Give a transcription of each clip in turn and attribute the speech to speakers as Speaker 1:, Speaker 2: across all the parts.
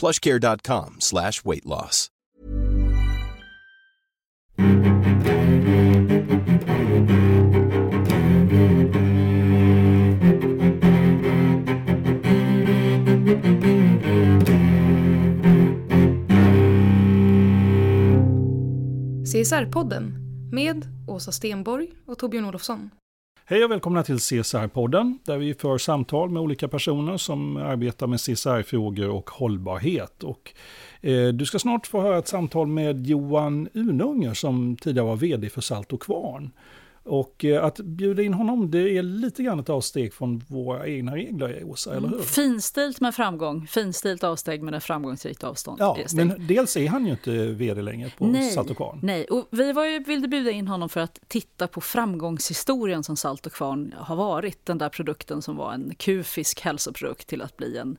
Speaker 1: plushcare.com slash weight loss.
Speaker 2: CSR-podden med Åsa Stenborg och Torbjörn Olofsson.
Speaker 3: Hej och välkomna till CSR-podden där vi för samtal med olika personer som arbetar med CSR-frågor och hållbarhet. Och, eh, du ska snart få höra ett samtal med Johan Ununger som tidigare var vd för Salt och Kvarn. Och eh, att bjuda in honom det är lite grann ett avsteg från våra egna regler, Åsa, eller hur?
Speaker 4: Finstilt med framgång, finstilt avsteg med ett framgångsrikt avstånd.
Speaker 3: Ja, men dels är han ju inte vd längre på
Speaker 4: nej,
Speaker 3: Salt och Kvarn.
Speaker 4: Nej, och vi var ju, ville bjuda in honom för att titta på framgångshistorien som Salt och Kvarn har varit. Den där produkten som var en kufisk hälsoprodukt till att bli en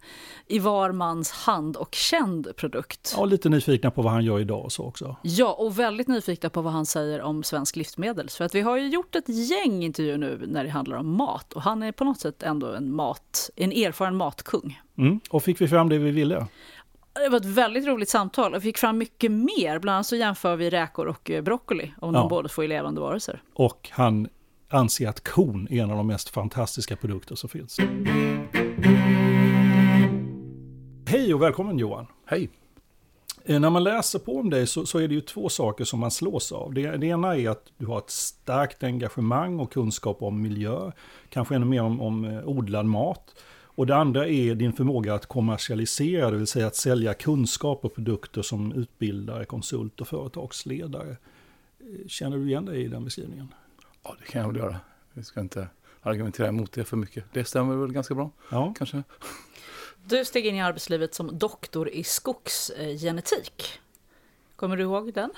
Speaker 4: i var mans hand och känd produkt.
Speaker 3: Ja, lite nyfikna på vad han gör idag och så också.
Speaker 4: Ja, och väldigt nyfikna på vad han säger om svensk livsmedel. För att vi har ju gjort ett gäng intervjuer nu när det handlar om mat och han är på något sätt ändå en, mat, en erfaren matkung.
Speaker 3: Mm. Och fick vi fram det vi ville?
Speaker 4: Det var ett väldigt roligt samtal och fick fram mycket mer. Bland annat så jämför vi räkor och eh, broccoli, om ja. de båda får i levande varelser.
Speaker 3: Och han anser att kon är en av de mest fantastiska produkter som finns. Hej och välkommen Johan!
Speaker 5: Hej!
Speaker 3: Eh, när man läser på om dig så, så, är det ju två saker som man slås av. Det, det, ena är att du har ett starkt engagemang och kunskap om miljö, kanske ännu mer om, om eh, odlad mat. Och det andra är din förmåga att kommersialisera, det vill säga att sälja kunskap och produkter som utbildare, konsult och företagsledare. Eh, känner du igen dig i den beskrivningen?
Speaker 5: Ja, det kan jag väl göra. Vi ska inte argumentera emot det för mycket. Det stämmer väl ganska bra, ja. kanske.
Speaker 4: Du steg in i arbetslivet som doktor i skogsgenetik. Kommer du ihåg den?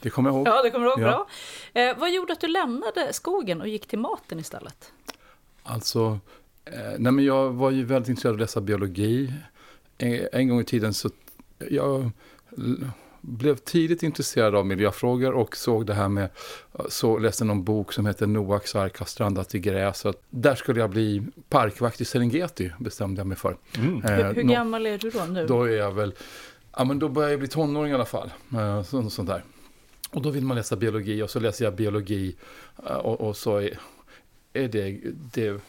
Speaker 5: Det kommer jag ihåg.
Speaker 4: Ja, det kommer du ihåg. Ja. Bra. Eh, vad gjorde att du lämnade skogen och gick till maten istället?
Speaker 5: Alltså, eh, nej men jag var ju väldigt intresserad av att läsa biologi. En, en gång i tiden så jag blev tidigt intresserad av miljöfrågor och såg det här med, så läste någon bok som heter Noaks ark har strandat i gräs. Där skulle jag bli parkvakt i Serengeti, bestämde jag mig för.
Speaker 4: Mm. Eh, hur, hur gammal är du då nu?
Speaker 5: Då är jag väl, ja men då börjar jag bli tonåring i alla fall. Eh, så, sånt där. Och då vill man läsa biologi och så läser jag biologi eh, och, och så är, är det, det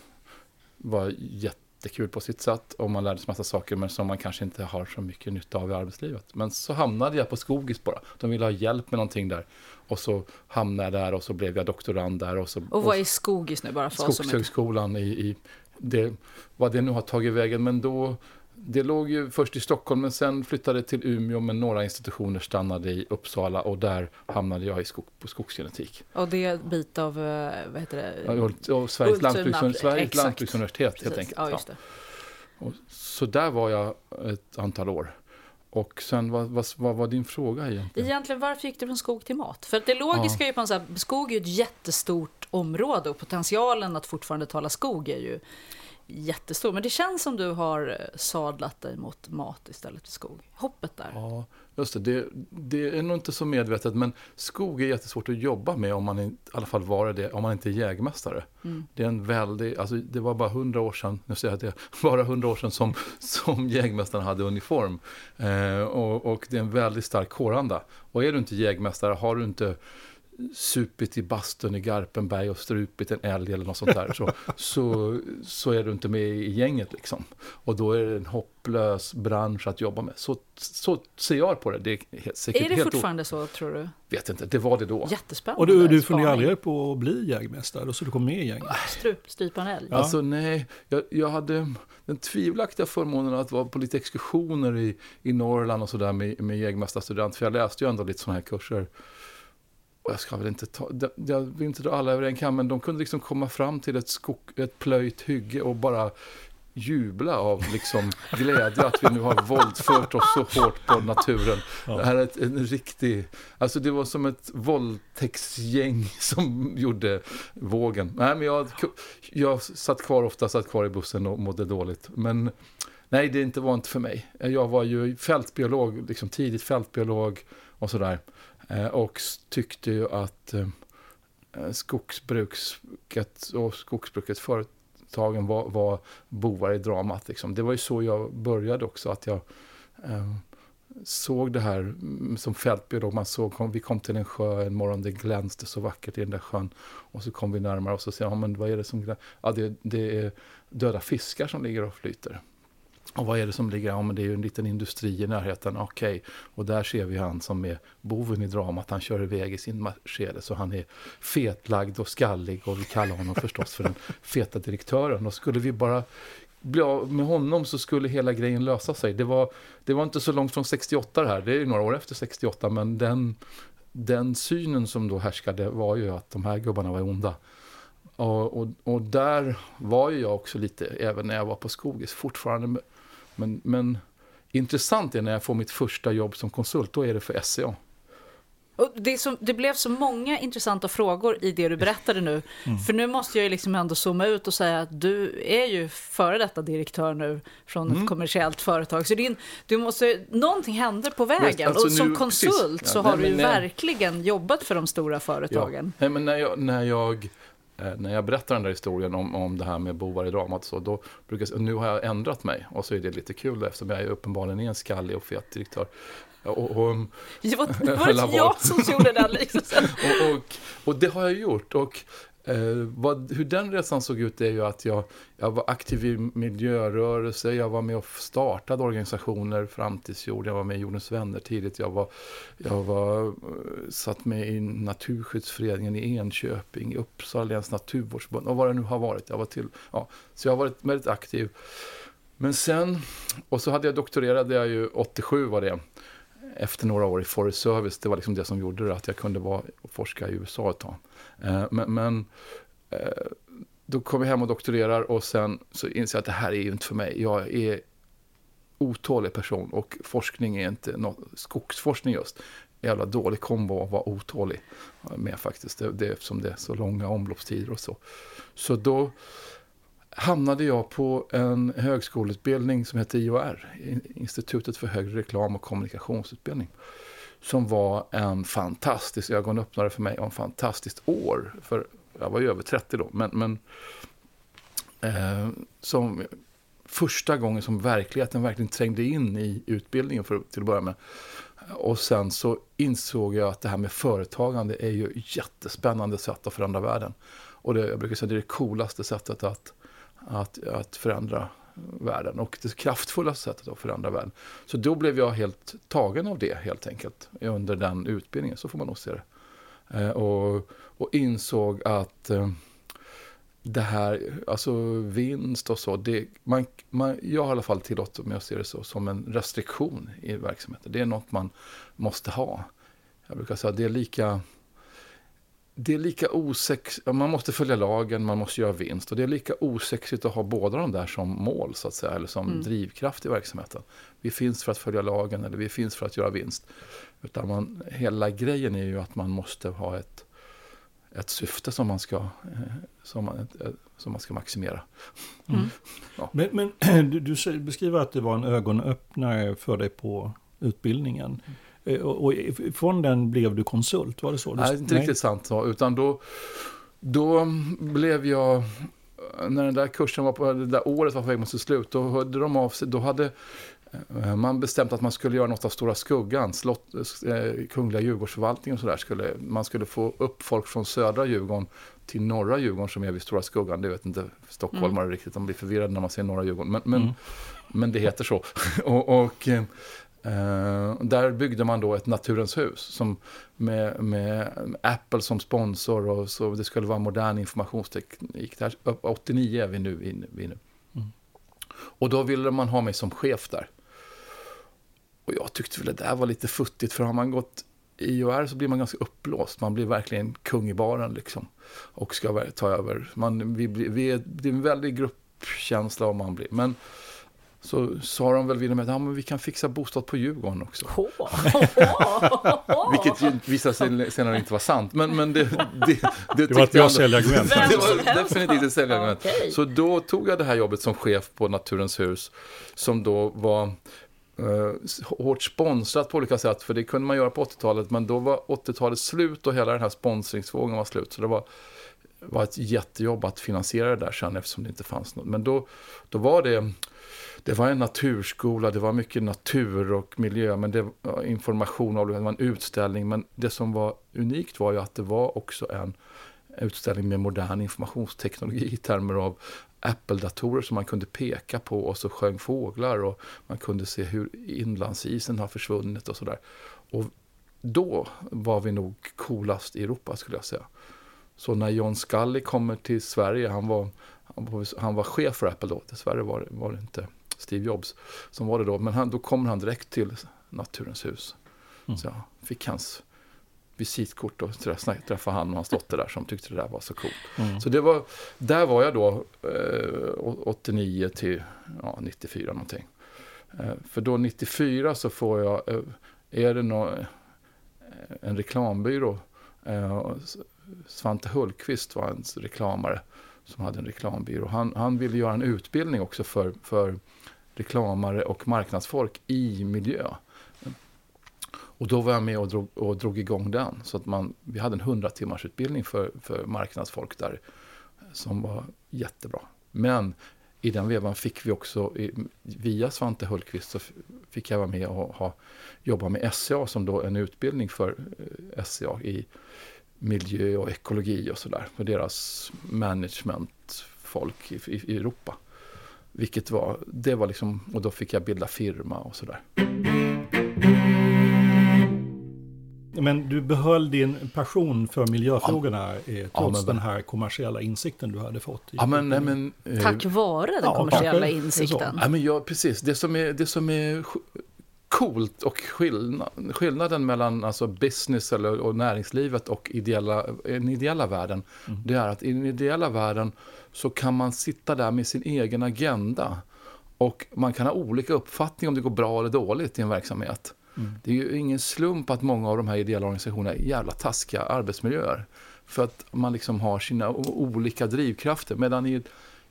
Speaker 5: var jätte jättekul på sitt sätt och man lärde sig massa saker men som man kanske inte har så mycket nytta av i arbetslivet. Men så hamnade jag på Skogis bara. De ville ha hjälp med någonting där. Och så hamnade jag där och så blev jag doktorand där. Och, så,
Speaker 4: och vad är Skogis nu bara för
Speaker 5: Skogshögskolan i, i det, vad det nu har tagit vägen. Men då det låg ju först i Stockholm men sen flyttade till Umeå men några institutioner stannade i Uppsala och där hamnade jag i skog, på skogsgenetik.
Speaker 4: Och det är en bit av, eh, vad heter det?
Speaker 5: Ja, Sveriges, lantbruks, Sveriges lantbruksuniversitet helt enkelt.
Speaker 4: Ja, det.
Speaker 5: Och så där var jag ett antal år. Och sen, vad, vad, vad, var din fråga egentligen?
Speaker 4: Egentligen, varför gick du från skog till mat? För det logiska ja. är ju på en så här, skog är ett jättestort område och potentialen att fortfarande tala skog är ju jättestor. Men det känns som du har eh, sadlat dig mot mat istället för skog. Hoppet där.
Speaker 5: Ja, just det. det. det. är nog inte så medvetet, men skog är jättesvårt att jobba med om man i alla fall var det, om man inte är jägmästare. Mm. Det är en väldig, alltså det var bara hundra år sedan, nu säger jag att det bara hundra år sedan som, som jägmästaren hade uniform. Eh, och, och det är en väldigt stark kåranda. Och är du inte jägmästare, har du inte supit i bastun i Garpenberg och strupit en älg eller något sånt där så, så, så är du inte med i gänget liksom. Och då är det en hopplös bransch att jobba med. Så, så ser jag på det. Det är, helt, säkert
Speaker 4: Är det
Speaker 5: helt
Speaker 4: fortfarande så, tror du?
Speaker 5: Vet inte, det var det då.
Speaker 4: Jättespännande.
Speaker 3: Och du, du funderar aldrig på att bli jägmästare, så du kom med i gänget?
Speaker 4: Strup, strypa en älg?
Speaker 3: Ja.
Speaker 5: Alltså nej, jag, jag hade den tvivelaktiga förmånen att vara på lite exkursioner i, i Norrland och sådär med, med jägmästarstudent. För jag läste ju ändå lite sådana här kurser. Jag ska väl inte ta, jag vill inte dra alla över en kam, men de kunde liksom komma fram till ett, skog, ett plöjt hygge och bara jubla av liksom glädje att vi nu har våldfört oss så hårt på naturen. Det här är ett, en riktig, alltså det var som ett våldtäktsgäng som gjorde vågen. Nej, men jag, jag satt kvar ofta, satt kvar i bussen och mådde dåligt. Men nej, det inte var inte för mig. Jag var ju fältbiolog, liksom tidigt fältbiolog och sådär. Eh, och tyckte ju att eh, skogsbruket och skogsbrukets företagen var, var bovar i dramat. Liksom. Det var ju så jag började också, att jag eh, såg det här mm, som fältbiolog. Man såg, kom, vi kom till en sjö en morgon, det glänste så vackert i den där sjön. Och så kom vi närmare och så sa ja, men vad är det som glänser? Ja, det, det är döda fiskar som ligger och flyter. Och vad är det som ligger? Ja, men det är ju en liten industri i närheten. Okej, och där ser vi han som är boven i dramat. Han kör iväg i sin Mercedes så han är fetlagd och skallig och vi kallar honom förstås för den feta direktören. Och skulle vi bara bli av med honom så skulle hela grejen lösa sig. Det var, det var inte så långt från 68 det här. Det är ju några år efter 68, men den, den synen som då härskade var ju att de här gubbarna var onda. Och, och, och där var ju jag också lite, även när jag var på Skogis, fortfarande. Men, men intressant är när jag får mitt första jobb som konsult, då är det för E SCA.
Speaker 4: Och det, så, det blev så många intressanta frågor i det du berättade nu.
Speaker 5: Mm.
Speaker 4: För nu måste jag ju liksom ändå zooma ut och säga att du är ju före detta direktör nu från
Speaker 5: Mm.
Speaker 4: ett kommersiellt företag. Så din, du måste, någonting händer på vägen.
Speaker 5: alltså
Speaker 4: och som
Speaker 5: nu-
Speaker 4: konsult
Speaker 5: precis.
Speaker 4: så
Speaker 5: Ja,
Speaker 4: har
Speaker 5: nej,
Speaker 4: du ju
Speaker 5: nej.
Speaker 4: verkligen jobbat för de stora företagen.
Speaker 5: Nej, men när jag, när jag, när jag berättar den där historien om, om det här med bovar i dramat, så då brukar jag nu har jag ändrat mig. Och så är det lite kul eftersom jag är uppenbarligen är en skallig och fet direktör. Och, och,
Speaker 4: Det var, det var
Speaker 5: var.
Speaker 4: jag som gjorde den liknelsen.
Speaker 5: och, och, och det har jag gjort. Och eh, vad, hur den resan såg ut är ju att jag, jag var aktiv i miljörörelse, jag var med och startade organisationer, Framtidsjord, jag var med i Jordens vänner tidigt, jag var, jag var eh, satt med i Naturskyddsföreningen i Enköping, i Uppsala läns naturvårdsförbund och vad det nu har varit. Jag var till, ja, så jag har varit väldigt aktiv. Men sen, och så hade jag doktorerade jag ju 87 var det efter några år i Forest Service, det var liksom det som gjorde det, att jag kunde vara och forska i USA ett tag. Eh, men men eh, då kom jag hem och doktorerar och sen så inser jag att det här är ju inte för mig. Jag är otålig person och forskning är inte något, skogsforskning just, jävla dålig kombo att vara otålig med faktiskt, det, det, eftersom det är så långa omloppstider och så. Så då hamnade jag på en högskoleutbildning som heter IOR, Institutet för högre reklam och kommunikationsutbildning. Som var en fantastisk ögonöppnare för mig och en fantastiskt år. För jag var ju över 30 då, men, men eh, som första gången som verkligheten verkligen trängde in i utbildningen för, till att börja med. Och sen så insåg jag att det här med företagande är ju ett jättespännande sätt att förändra världen. Och det, jag brukar säga det är det coolaste sättet att, att, att förändra världen och det kraftfullaste sättet att förändra världen. Så då blev jag helt tagen av det helt enkelt under den utbildningen, så får man nog se det. Eh, och, och insåg att eh, det här, alltså vinst och så, det, man, man, jag har i alla fall tillåtit mig att se det så, som en restriktion i verksamheten. Det är något man måste ha. Jag brukar säga att det är lika det är lika osex, man måste följa lagen, man måste göra vinst. Och det är lika osexigt att ha båda de där som mål, så att säga, eller som
Speaker 4: Mm.
Speaker 5: drivkraft i verksamheten. Vi finns för att följa lagen, eller vi finns för att göra vinst. Utan man, hela grejen är ju att man måste ha ett, ett syfte som man ska, eh, som man, ett, som man ska maximera.
Speaker 3: Men, men du, du säger- beskriver att det var en ögonöppnare för dig på utbildningen. Eh, Och, och från den blev du konsult, var det så?
Speaker 5: Nej, inte riktigt sant så, utan då, då blev jag, när den där kursen var på, det där året var på väg mot sitt slut, då hörde de av sig, då hade Eh, man bestämt att man skulle göra något av Stora Skuggan, slott, eh, Kungliga Djurgårdsförvaltningen och sådär. Skulle, man skulle få upp folk från södra Djurgården till norra Djurgården som är vid Stora Skuggan. Det vet inte stockholmare mm. riktigt, de blir förvirrade när man ser norra Djurgården. Men, men, mm. men det heter så. och, och eh, där byggde man då ett Naturens hus som med, med Apple som sponsor och så det skulle vara modern informationsteknik. Där, 89 är vi nu. Vi nu. Mm. Och då ville man ha mig som chef där. Och jag tyckte väl det där var lite futtigt, för har man gått IOR så blir man ganska uppblåst. Man blir verkligen kung i baren liksom. Och ska ta över. Man, vi, vi är, det är en väldig gruppkänsla om man blir. Men så sa de väl vid mig att ja, vi kan fixa bostad på Djurgården också. Vilket visade sig senare inte vara sant. Men, men det, det,
Speaker 3: det, det var ett bra säljargument.
Speaker 5: Det var definitivt ett säljargument. Okay. Så då tog jag det här jobbet som chef på Naturens hus. Som då var Uh, hårt sponsrat på olika sätt, för det kunde man göra på 80-talet, men då var 80-talet slut och hela den här sponsringsvågen var slut. Så det var, var ett jättejobb att finansiera det där sen eftersom det inte fanns något. Men då, då var det, det var en naturskola, det var mycket natur och miljö, men det var information, det var en utställning. Men det som var unikt var ju att det var också en utställning med modern informationsteknologi i termer av Apple-datorer som man kunde peka på och så sjöng fåglar och man kunde se hur inlandsisen har försvunnit och sådär. Och då var vi nog coolast i Europa skulle jag säga. Så när John Scully kommer till Sverige, han var, han var chef för Apple då, dessvärre var, var det inte Steve Jobs som var det då, men han, då kommer han direkt till Naturens hus. Mm. Så jag fick hans visitkort och träffa han och hans dotter där som tyckte det där var så coolt. Mm. Så det var, där var jag då eh, 89 till ja, 94 någonting. Eh, för då 94 så får jag, eh, är det nå, eh, en reklambyrå. Eh, Svante Hultqvist var en reklamare som hade en reklambyrå. Han, han ville göra en utbildning också för, för reklamare och marknadsfolk i miljö. Och då var jag med och drog, och drog igång den. Så att man, vi hade en 100 timmars utbildning för, för marknadsfolk där som var jättebra. Men i den vevan fick vi också, via Svante Hultqvist, så fick jag vara med och ha, jobba med SCA som då en utbildning för eh, SCA i miljö och ekologi och sådär. För deras managementfolk i, i, i Europa. Vilket var, det var liksom, och då fick jag bilda firma och sådär.
Speaker 3: Men du behöll din passion för miljöfrågorna ja. Eh, trots ja, men, den här kommersiella insikten du hade fått.
Speaker 5: Ja, men, nej, men,
Speaker 4: eh, Tack vare den ja, kommersiella insikten.
Speaker 5: Ja, men ja, precis. Det som är, det som är coolt och skillnad, skillnaden mellan alltså business eller, och näringslivet och ideella, den ideella världen, mm. det är att i den ideella världen så kan man sitta där med sin egen agenda och man kan ha olika uppfattning om det går bra eller dåligt i en verksamhet. Mm. Det är ju ingen slump att många av de här ideella organisationerna är jävla taskiga arbetsmiljöer. För att man liksom har sina olika drivkrafter. Medan i,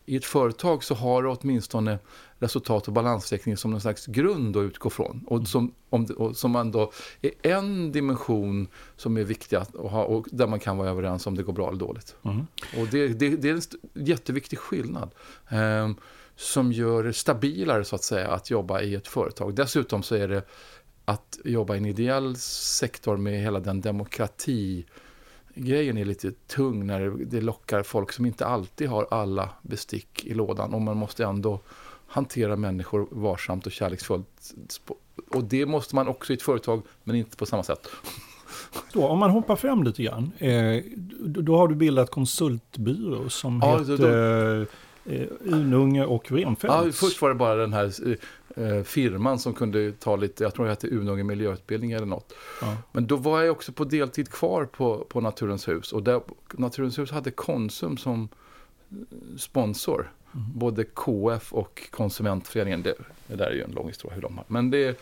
Speaker 5: i ett företag så har du åtminstone resultat och balansräkning som någon slags grund att utgå från. Och mm. som, om, och som man då är en dimension som är viktig att ha och där man kan vara överens om det går bra eller dåligt. Mm. Och det, det, det, är en jätteviktig skillnad. Eh, som gör det stabilare så att säga att jobba i ett företag. Dessutom så är det att jobba i en ideell sektor med hela den demokrati grejen är lite tung när det lockar folk som inte alltid har alla bestick i lådan och man måste ändå hantera människor varsamt och kärleksfullt. Och det måste man också i ett företag, men inte på samma sätt.
Speaker 3: Då, om man hoppar fram lite grann, eh, då har du bildat konsultbyrå som ja, heter då, Ununge och Renfeldt.
Speaker 5: Ja, först var det bara den här eh, eh, firman som kunde ta lite, jag tror det hette Ununge miljöutbildning eller något. Ja. Men då var jag också på deltid kvar på, på Naturens hus. Och där, Naturens hus hade Konsum som sponsor. Mm. Både KF och Konsumentföreningen. Det, det där är ju en lång historia hur de har. Men det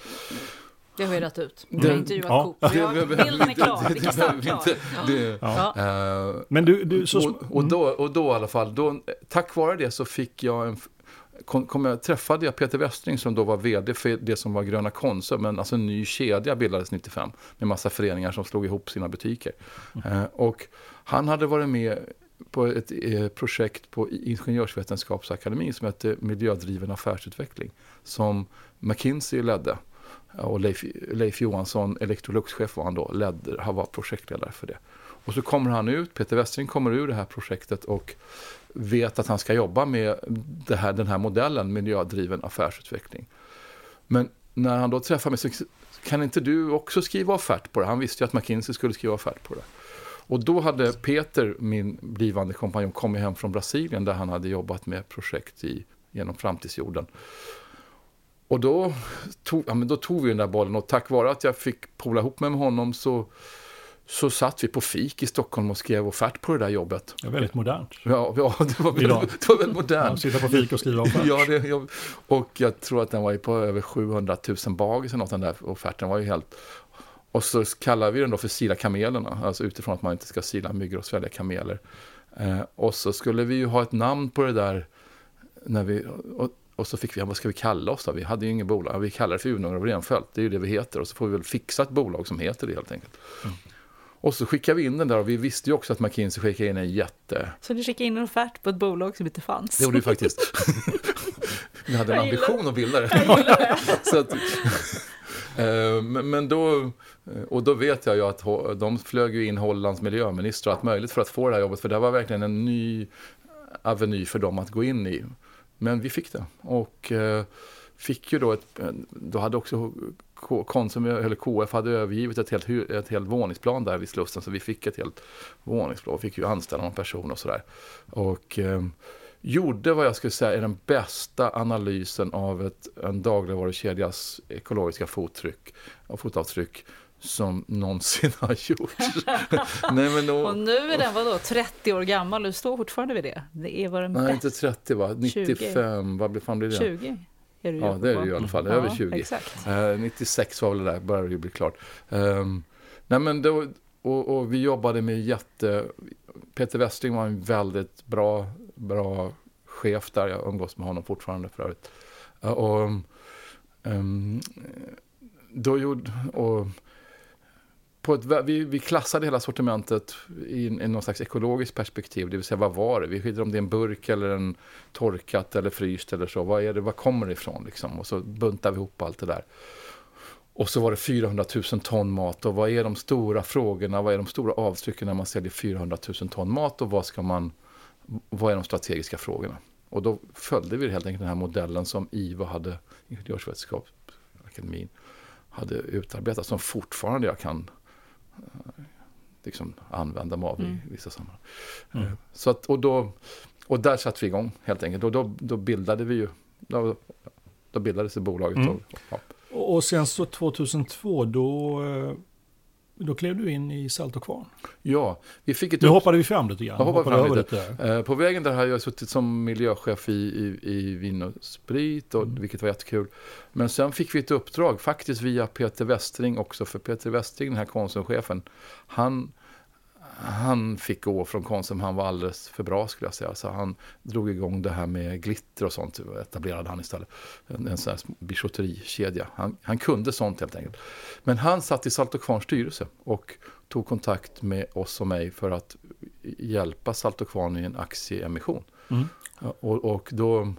Speaker 4: det har vi rätt ut. Vi har intervjuat ja. Coop. Bilden är klar. Vi kan
Speaker 3: starta. Men du, du så...
Speaker 5: och, och, då, och då i alla fall, då, tack vare det så fick jag en, kom, kom jag, träffade jag Peter Westring som då var vd för det som var Gröna Konsum, men alltså en ny kedja bildades 95 med massa föreningar som slog ihop sina butiker. Mm. Eh, och han hade varit med på ett eh, projekt på Ingenjörsvetenskapsakademin som hette Miljödriven affärsutveckling. Som McKinsey ledde. Och Leif, Leif Johansson, Electrolux-chef var han då, ledde, han var projektledare för det. Och så kommer han ut, Peter Westring kommer ur det här projektet och vet att han ska jobba med det här, den här modellen, miljödriven affärsutveckling. Men när han då träffar mig så kan inte du också skriva offert på det? Han visste ju att McKinsey skulle skriva offert på det. Och då hade Peter, min blivande kompanjon, kommit hem från Brasilien där han hade jobbat med projekt i, genom framtidsjorden. Och då tog, ja, men då tog vi den där bollen och tack vare att jag fick pola ihop mig med honom så så satt vi på fik i Stockholm och skrev offert på det där jobbet.
Speaker 3: Det är väldigt modernt.
Speaker 5: Ja, ja det, var väldigt, det var väldigt modernt. Ja,
Speaker 3: sitta på fik och skriva offert.
Speaker 5: ja, det, jag, och jag tror att den var på över 700 000 bagis eller något, den där offerten var ju helt... Och så kallar vi den då för sila kamelerna, alltså utifrån att man inte ska sila myggor och svälja kameler. Eh, och så skulle vi ju ha ett namn på det där när vi... Och, och så fick vi, vad ska vi kalla oss då? Vi hade ju inget bolag. Vi kallar det för Unager och Renfeldt. Det är ju det vi heter. Och så får vi väl fixa ett bolag som heter det helt enkelt. Mm. Och så skickade vi in den där och vi visste ju också att McKinsey skickade in en jätte...
Speaker 4: Så ni skickade in en offert på ett bolag som inte fanns?
Speaker 5: Det gjorde vi faktiskt. vi hade en ambition att bilda det. så att, eh, men då, och då vet jag ju att de flög ju in Hollands miljöminister och allt möjligt för att få det här jobbet. För det var verkligen en ny aveny för dem att gå in i. Men vi fick det. Och eh, fick ju då ett, då hade också Konsum, eller KF hade övergivit ett helt, ett helt våningsplan där vid Slussen så vi fick ett helt våningsplan. fick ju anställa någon person och sådär. Och eh, gjorde vad jag skulle säga är den bästa analysen av ett, en dagligvarukedjas ekologiska fottryck och fotavtryck som någonsin har gjorts.
Speaker 4: Nej, men då, och nu är den vadå, 30 år gammal och du står fortfarande vid det? Det är vad den
Speaker 5: Nej, inte 30 va? 95, 20. vad fan blir det?
Speaker 4: 20.
Speaker 5: Är ja, det är ju i alla fall. Över 20. Uh, 96 var väl det där, började det bli klart. Um, nej, men då, och, och, vi jobbade med jätte... Peter Westring var en väldigt bra, bra chef där. Jag umgås med honom fortfarande för övrigt. Uh, och, um, då gjorde... Och, på ett, vi, vi klassade hela sortimentet i, i någon slags ekologiskt perspektiv. Det vill säga, vad var det? Vi skiljer om det är en burk eller en torkat eller fryst eller så. Vad är det? Vad kommer det ifrån? Liksom? Och så buntar vi ihop allt det där. Och så var det 400 000 ton mat. Och vad är de stora frågorna? Vad är de stora avtrycken när man säljer 400 000 ton mat? Och vad ska man... Vad är de strategiska frågorna? Och då följde vi helt enkelt den här modellen som IVA hade, Ingenjörsvetenskapsakademin, hade utarbetat. Som fortfarande jag kan liksom använda mig av mm. i vissa sammanhang. Mm. Eh, så att, och, då, och där satte vi igång helt enkelt. Och då, då bildade vi ju, då, då bildades det bolaget. Mm.
Speaker 3: Och, ja. och sen så 2002 då eh, då klev du in i Salt och Kvarn.
Speaker 5: Ja, vi fick ett...
Speaker 3: Nu hoppade vi fram lite grann.
Speaker 5: Jag hoppade fram lite. lite. Eh, på vägen där har jag suttit som miljöchef i, i, i Vin och Sprit, och, mm. vilket var jättekul. Men sen fick vi ett uppdrag, faktiskt via Peter Westring också, för Peter Westring, den här konsumchefen, han han fick gå från Konsum, han var alldeles för bra skulle jag säga. Så han drog igång det här med glitter och sånt, etablerade han istället. En, en sån här bijouterikedja. Han, han kunde sånt helt enkelt. Men han satt i Salt och Kvarns styrelse och tog kontakt med oss och mig för att hjälpa Salt och Kvarn i en aktieemission. Mm. Och, och, då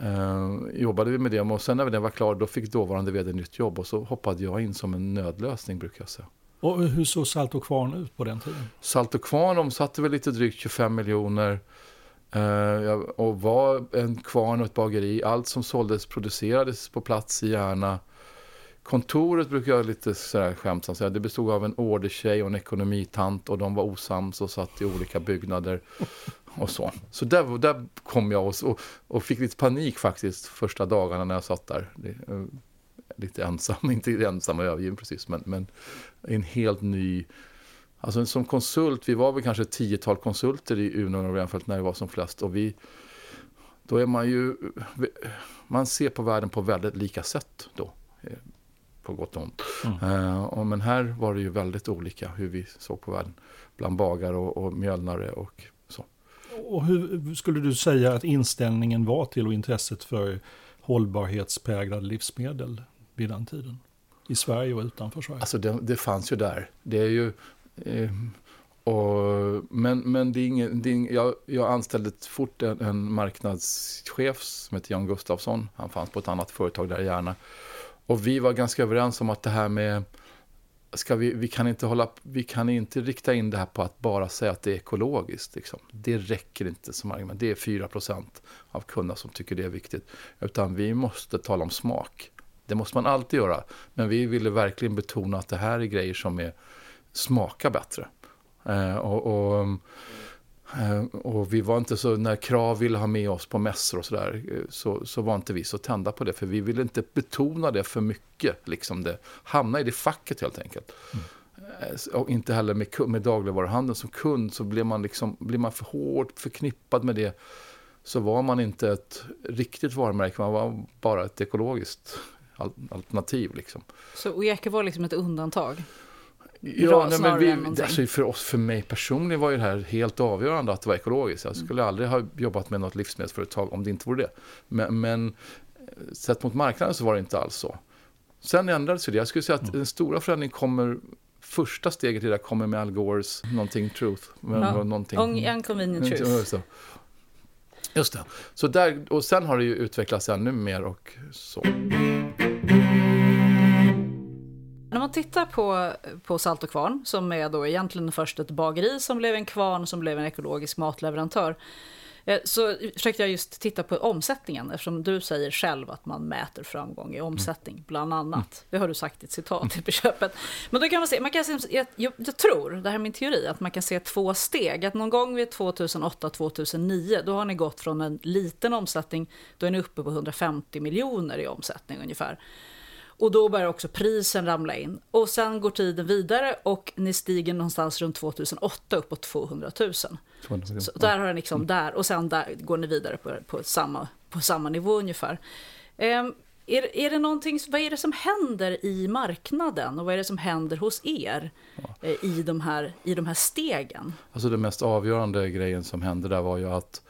Speaker 5: eh, jobbade vi med det och sen när den var klar då fick dåvarande vd nytt jobb och så hoppade jag in som en nödlösning brukar jag säga.
Speaker 3: Och hur såg Salt och Kvarn ut på den tiden?
Speaker 5: Salt och Kvarn omsatte väl lite drygt 25 miljoner. Uh, och var en kvarn och ett bageri. Allt som såldes producerades på plats i Järna. Kontoret brukar jag lite sådär skämtsamt säga. Det bestod av en ordertjej och en ekonomitant. Och de var osams och satt i olika byggnader. Och så. Så där, där kom jag och, och, och fick lite panik faktiskt första dagarna när jag satt där. Det, uh, lite ensam, inte ensam och övergiven precis, men, men en helt ny... Alltså som konsult, vi var väl kanske ett tiotal konsulter i Uno och Renfeldt när vi var som flest. Och vi, då är man ju... Man ser på världen på väldigt lika sätt då. Eh, på gott och ont. Mm. Uh, men här var det ju väldigt olika hur vi såg på världen. Bland bagare och, och mjölnare och så.
Speaker 3: Och hur skulle du säga att inställningen var till och intresset för hållbarhetspräglade livsmedel vid den tiden? I Sverige och utanför Sverige?
Speaker 5: Alltså det, det fanns ju där. Det är ju... Eh, och, men men det är ingen, det är ingen, jag, jag anställde fort en, en marknadschef som heter Jan Gustafsson. Han fanns på ett annat företag där Järna. Och vi var ganska överens om att det här med ska vi, vi, kan inte hålla, vi kan inte rikta in det här på att bara säga att det är ekologiskt. Liksom. Det räcker inte som argument. Det är 4% av kunderna som tycker det är viktigt. Utan vi måste tala om smak. Det måste man alltid göra. Men vi ville verkligen betona att det här är grejer som är, smakar bättre. Eh, och, och, eh, och, vi var inte så, när Krav ville ha med oss på mässor och sådär, eh, så, så var inte vi så tända på det. För vi ville inte betona det för mycket, liksom det, hamna i det facket helt enkelt. Mm. Och inte heller med, med dagligvaruhandeln som kund så blir man, liksom, blir man för hårt förknippad med det så var man inte ett riktigt varumärke, man var bara ett ekologiskt alternativ. Liksom.
Speaker 4: Så Eke var liksom ett undantag?
Speaker 5: Ja, nej, men vi, alltså för oss, för mig personligen var ju det här helt avgörande att det var ekologiskt. Jag skulle mm. aldrig ha jobbat med något livsmedelsföretag om det inte vore det. Men, men eh, sett mot marknaden så var det inte alls så. Sen ändrades det. Jag skulle säga att mm. den stora förändringen kommer Första steget i det kommer med Al Gores någonting truth.
Speaker 4: Ja. Någonting, Unconvenient truth.
Speaker 5: Just det. Så där, och sen har det ju utvecklats ännu mer och så.
Speaker 4: När man tittar på, på Salt och Kvarn, som är då egentligen först ett bageri som blev en kvarn som blev en ekologisk matleverantör, så försökte jag just titta på omsättningen eftersom du säger själv att man mäter framgång i omsättning, bland annat. Det har du sagt i ett citat i köpet. Men då kan man se, man kan se jag, jag, tror, det här är min teori, att man kan se två steg. Att någon gång vid 2008-2009, då har ni gått från en liten omsättning, då är ni uppe på 150 miljoner i omsättning ungefär. Och då börjar också prisen ramla in. Och sen går tiden vidare och ni stiger någonstans runt 2008 uppåt 200 000. 200 000. Så där har den liksom mm. där och sen där går ni vidare på, på, samma, på samma nivå ungefär. Um, är, är det någonting, vad är det som händer i marknaden och vad är det som händer hos er ja. Eh, i, de här, i de här stegen?
Speaker 5: Alltså den mest avgörande grejen som hände där var ju att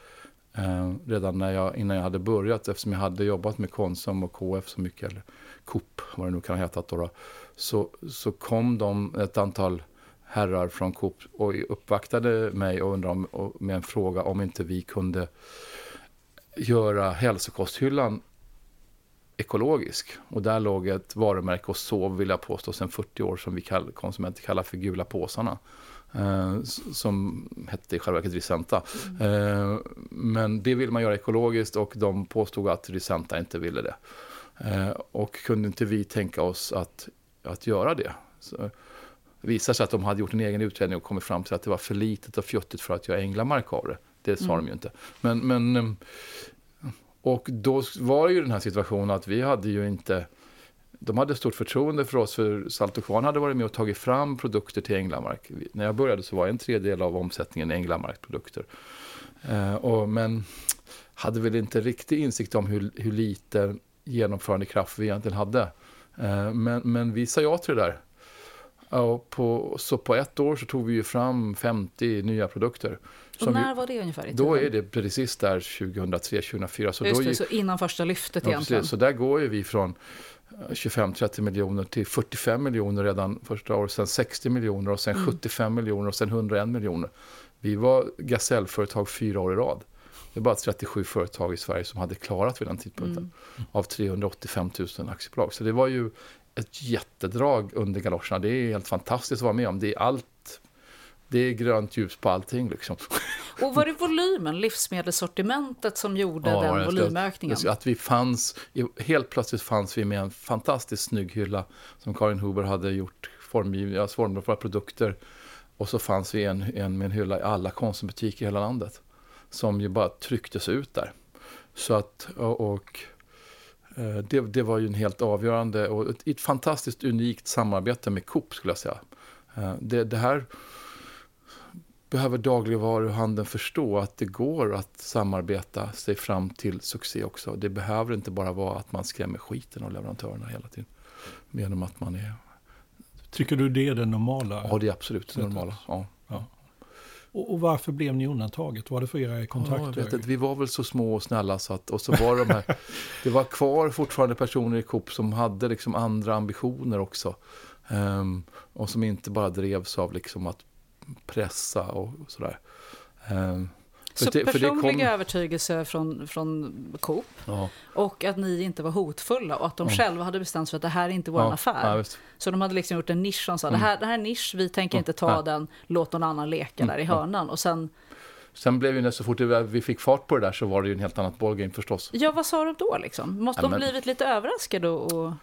Speaker 5: eh, redan när jag, innan jag hade börjat, eftersom jag hade jobbat med Konsum och KF så mycket, eller Coop, vad det nu kan ha hetat då, då så, så kom de, ett antal herrar från Coop och uppvaktade mig och undrade om, och med en fråga om inte vi kunde göra hälsokosthyllan ekologisk. Och där låg ett varumärke och sov, vill jag påstå, sedan 40 år som vi kall, konsumenter kallar för gula påsarna. Eh, som hette i själva verket Risenta. Mm. Eh, men det vill man göra ekologiskt och de påstod att Risenta inte ville det. Eh, och kunde inte vi tänka oss att, att göra det? Så det visade sig att de hade gjort en egen utredning och kommit fram till att det var för litet och fjuttigt för att göra änglamark av det. Det sa mm. de ju inte. Men, men, eh, och då var ju den här situationen att vi hade ju inte de hade stort förtroende för oss, för Salt och Kvarn hade varit med och tagit fram produkter till Änglamark. När jag började så var en tredjedel av omsättningen Änglamark-produkter. Eh, och, men hade väl inte riktig insikt om hur, hur lite genomförandekraft vi egentligen hade. Eh, men, men vi sa ja till det där. Och på, så på ett år så tog vi ju fram 50 nya produkter.
Speaker 4: Och när vi, var det ungefär?
Speaker 5: då är det precis där 2003-2004. Så,
Speaker 4: Just
Speaker 5: då
Speaker 4: det, så innan första lyftet ja, egentligen.
Speaker 5: Precis, så där går ju vi från 25-30 miljoner till 45 miljoner redan första året, sen 60 miljoner och sen mm. 75 miljoner och sen 101 miljoner. Vi var gasellföretag fyra år i rad. Det är bara 37 företag i Sverige som hade klarat vid den tidpunkten. Mm. Av 385 000 aktiebolag. Så det var ju ett jättedrag under galoscherna. Det är helt fantastiskt att vara med om. Det är allt. Det är grönt ljus på allting liksom.
Speaker 4: Och var det volymen, livsmedelssortimentet som gjorde ja, den volymökningen?
Speaker 5: Att vi fanns, helt plötsligt fanns vi med en fantastiskt snygg hylla som Karin Huber hade gjort formgivna, formbara produkter. Och så fanns vi en, en med en hylla i alla konsumbutiker i hela landet som ju bara trycktes ut där. Så att, och, och eh, det, det, var ju en helt avgörande och ett, ett, fantastiskt unikt samarbete med Coop skulle jag säga. Eh, det, det här behöver dagligvaruhandeln förstå att det går att samarbeta sig fram till succé också. Det behöver inte bara vara att man skrämmer skiten av leverantörerna hela tiden. Genom att man är...
Speaker 3: Tycker du det är det normala?
Speaker 5: Ja, det är absolut det normala. Ja. ja.
Speaker 3: Och, varför blev ni undantaget? Var det för era kontakter?
Speaker 5: Ja, vi var väl så små och snälla så att, och så var de här, det var kvar fortfarande personer i Coop som hade liksom andra ambitioner också. Um, och som inte bara drevs av liksom att pressa och sådär. Um,
Speaker 4: så det, personliga kom... övertygelse från, från Coop ja. och att ni inte var hotfulla och att de ja. själva hade bestämt sig för att det här är inte vår ja. affär. så de hade liksom gjort en nisch som sa mm. det, här, det här är en nisch, vi tänker inte ta den, låt någon annan leka mm. där i hörnan. Och sen
Speaker 5: Sen blev ju så fort vi fick fart på det där så var det ju en helt annat ballgame förstås.
Speaker 4: Ja, vad sa de då liksom? Måste de men... blivit lite överraskade och...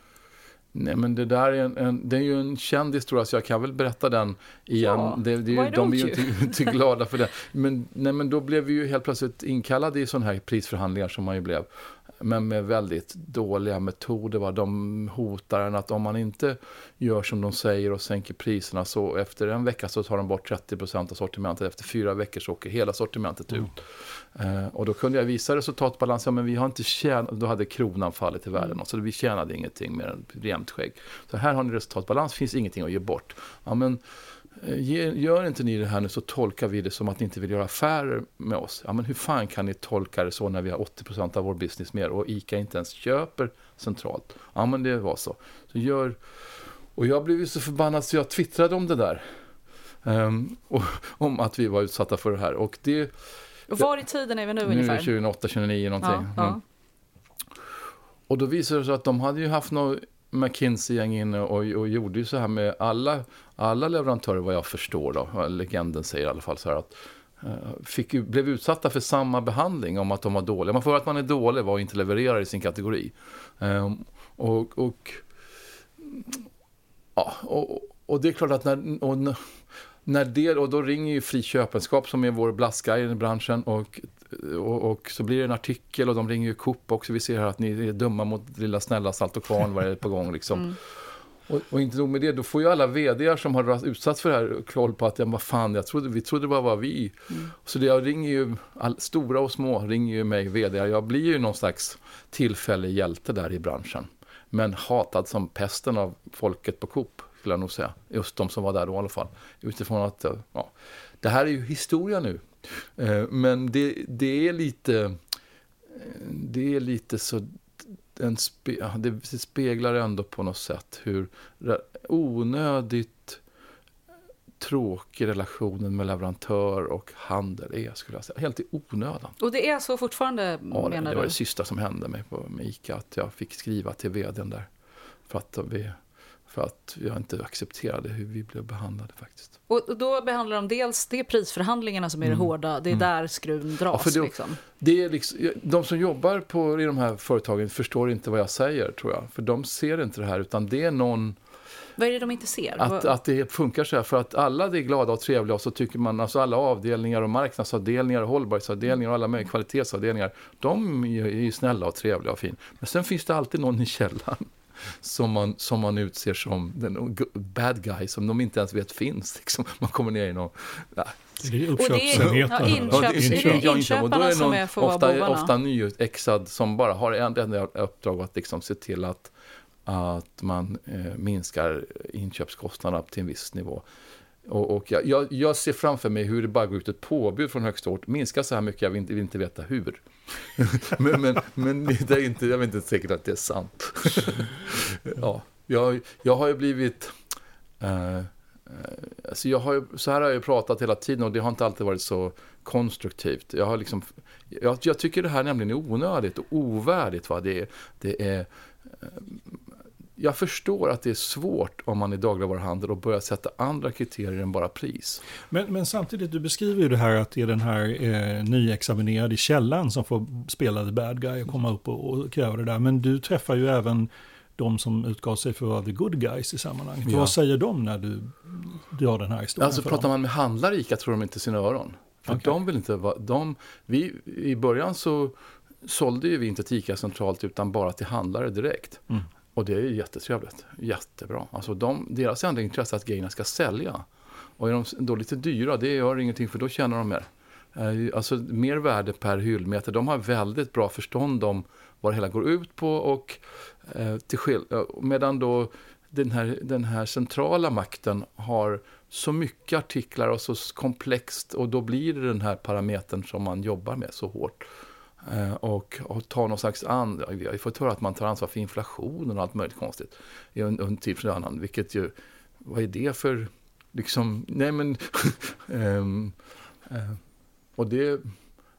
Speaker 5: Nej, men det där är, en, en, det är ju en känd historia, så jag kan väl berätta den igen.
Speaker 4: Ja,
Speaker 5: det, det,
Speaker 4: är
Speaker 5: de är ju inte, inte, glada för det. Men, nej, men då blev vi ju helt plötsligt inkallade i sådana här prisförhandlingar som man ju blev men med väldigt dåliga metoder. Va? De hotar en att om man inte gör som de säger och sänker priserna så efter en vecka så tar de bort 30% av sortimentet. Efter fyra veckor så åker hela sortimentet mm. ut. Eh, och då kunde jag visa resultatbalans. Ja, men vi har inte tjänat, då hade kronan fallit i världen. Mm. Så vi tjänade ingenting mer än jämnt skägg. Så här har ni resultatbalans, finns ingenting att ge bort. Ja, men, Eh, gör inte ni det här nu så tolkar vi det som att ni inte vill göra affärer med oss. Ja, men hur fan kan ni tolka det så när vi har 80% av vår business mer och ICA inte ens köper centralt? Ja, men det var så. så gör... Och jag blev ju så förbannad så jag twittrade om det där. Um, och, om att vi var utsatta för det här. Och det...
Speaker 4: Och var i tiden är vi nu, nu ungefär?
Speaker 5: Nu 2008, 2009 någonting. Ja, ja. Mm. Och då visade det sig att de hade ju haft något McKinsey-gäng inne och, och gjorde ju så här med alla, alla leverantörer vad jag förstår då, legenden säger i alla fall så här att eh, fick, blev utsatta för samma behandling om att de var dåliga. Man får att man är dålig var och inte levererar i sin kategori. Um, och, och, ja, och, och, det är klart att när, och, när det, och då ringer ju Fri Köpenskap som är vår blaskguide i branschen och och, och, så blir det en artikel och de ringer ju Coop också. Vi ser här att ni är dumma mot lilla snälla Salt och Kvarn, vad är det på gång liksom. Mm. Och, och, inte nog med det, då får ju alla vd som har utsatts för det här koll på att, ja, vad fan, jag trodde, vi trodde det bara var vi. Mm. Så det, jag ringer ju, all, stora och små ringer ju mig, vd. Jag blir ju någon slags tillfällig hjälte där i branschen. Men hatad som pesten av folket på Coop, skulle jag nog säga. Just de som var där då i alla fall. Utifrån att, ja, det här är ju historia nu. Eh, men det, det är lite, det är lite så, en spe, det speglar ändå på något sätt hur onödigt tråkig relationen med leverantör och handel är, skulle jag säga. Helt i onödan.
Speaker 4: Och det är så fortfarande, ja, menar
Speaker 5: det,
Speaker 4: du?
Speaker 5: Det var det sista som hände mig på med ICA, att jag fick skriva till vdn där. För att vi för att jag inte accepterade hur vi blev behandlade faktiskt.
Speaker 4: Och då behandlar de dels, det är prisförhandlingarna som är det mm. hårda, det är mm. där skruven dras. Ja, det, liksom.
Speaker 5: det är liksom, de som jobbar på, i de här företagen förstår inte vad jag säger tror jag. För de ser inte det här utan det är någon
Speaker 4: vad är det de inte ser?
Speaker 5: Att, att det funkar så här, för att alla är glada och trevliga och så tycker man, alltså alla avdelningar och marknadsavdelningar och hållbarhetsavdelningar och alla möjliga kvalitetsavdelningar, de är ju snälla och trevliga och fin. Men sen finns det alltid någon i källaren som man, som man utser som den bad guy som de inte ens vet finns. Liksom. Man kommer ner i någon... Ja.
Speaker 3: Det är uppköpsenheten.
Speaker 4: Ja, inköps, ja, inköp, Och då är någon
Speaker 5: ofta, ofta nyexad som bara har en enda uppdrag att liksom se till att, att man eh, minskar inköpskostnaderna till en viss nivå. Och, och jag, jag, ser framför mig hur det bara går ut ett påbud från högsta ort. Minska så här mycket, jag vill inte, vill inte veta hur. men, men, men det är inte, jag är inte säkert att det är sant. ja, jag, jag har ju blivit... Eh, eh alltså jag har så här har jag pratat hela tiden och det har inte alltid varit så konstruktivt. Jag, har liksom, jag, jag tycker det här nämligen är onödigt och ovärdigt. Va? Det, det är eh, jag förstår att det är svårt om man är dagligvaruhandel och börja sätta andra kriterier än bara pris.
Speaker 3: Men, men samtidigt, du beskriver ju det här att det är den här eh, nyexaminerade i källan som får spela the bad guy och komma upp och, och kräva det där. Men du träffar ju även de som utgav sig för att vara the good guys i sammanhanget. Ja. Vad säger de när du drar den här historien
Speaker 5: Alltså pratar man med handlare i ICA tror de inte sina öron. För okay. de vill inte vara, de, vi, i början så sålde ju vi inte till ICA centralt utan bara till handlare direkt. Mm. Och det är jättetrevligt. Jättebra. Alltså de, deras enda intresse är att grejerna ska sälja. Och är de då lite dyra, det gör ingenting för då tjänar de mer. Eh, alltså mer värde per hyllmeter. De har väldigt bra förstånd om vad det hela går ut på. Och, eh, till skill- eh, medan då den här, den här centrala makten har så mycket artiklar och så komplext. Och då blir det den här parametern som man jobbar med så hårt. Eh, och, och ta någon slags an, vi har fått höra att man tar ansvar för inflationen och allt möjligt konstigt i en, en tid för annan. Vilket ju, vad är det för liksom, nej men, um, uh, och det,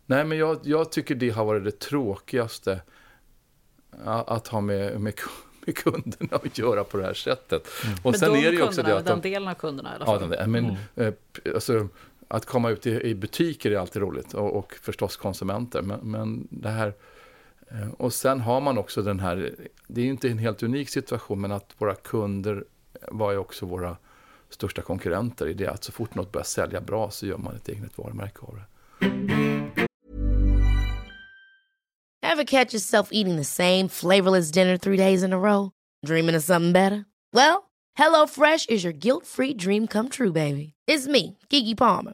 Speaker 5: nej men jag, jag tycker det har varit det tråkigaste att ha med, med, med kunderna att göra på det här sättet.
Speaker 4: Mm. Och men sen de är det ju också det att de, den delen av kunderna i alla fall.
Speaker 5: Ja, den, men, mm. eh, alltså, att komma ut i, i, butiker är alltid roligt och, och förstås konsumenter. Men, men, det här... Eh, och sen har man också den här, det är ju inte en helt unik situation, men att våra kunder eh, var ju också våra största konkurrenter i det att så fort något börjar sälja bra så gör man ett eget varumärke av det.
Speaker 6: Have catch yourself eating the same flavorless dinner three days in a row? Dreaming of something better? Well, hello fresh is your guilt free dream come true baby. It's me, Gigi Palmer.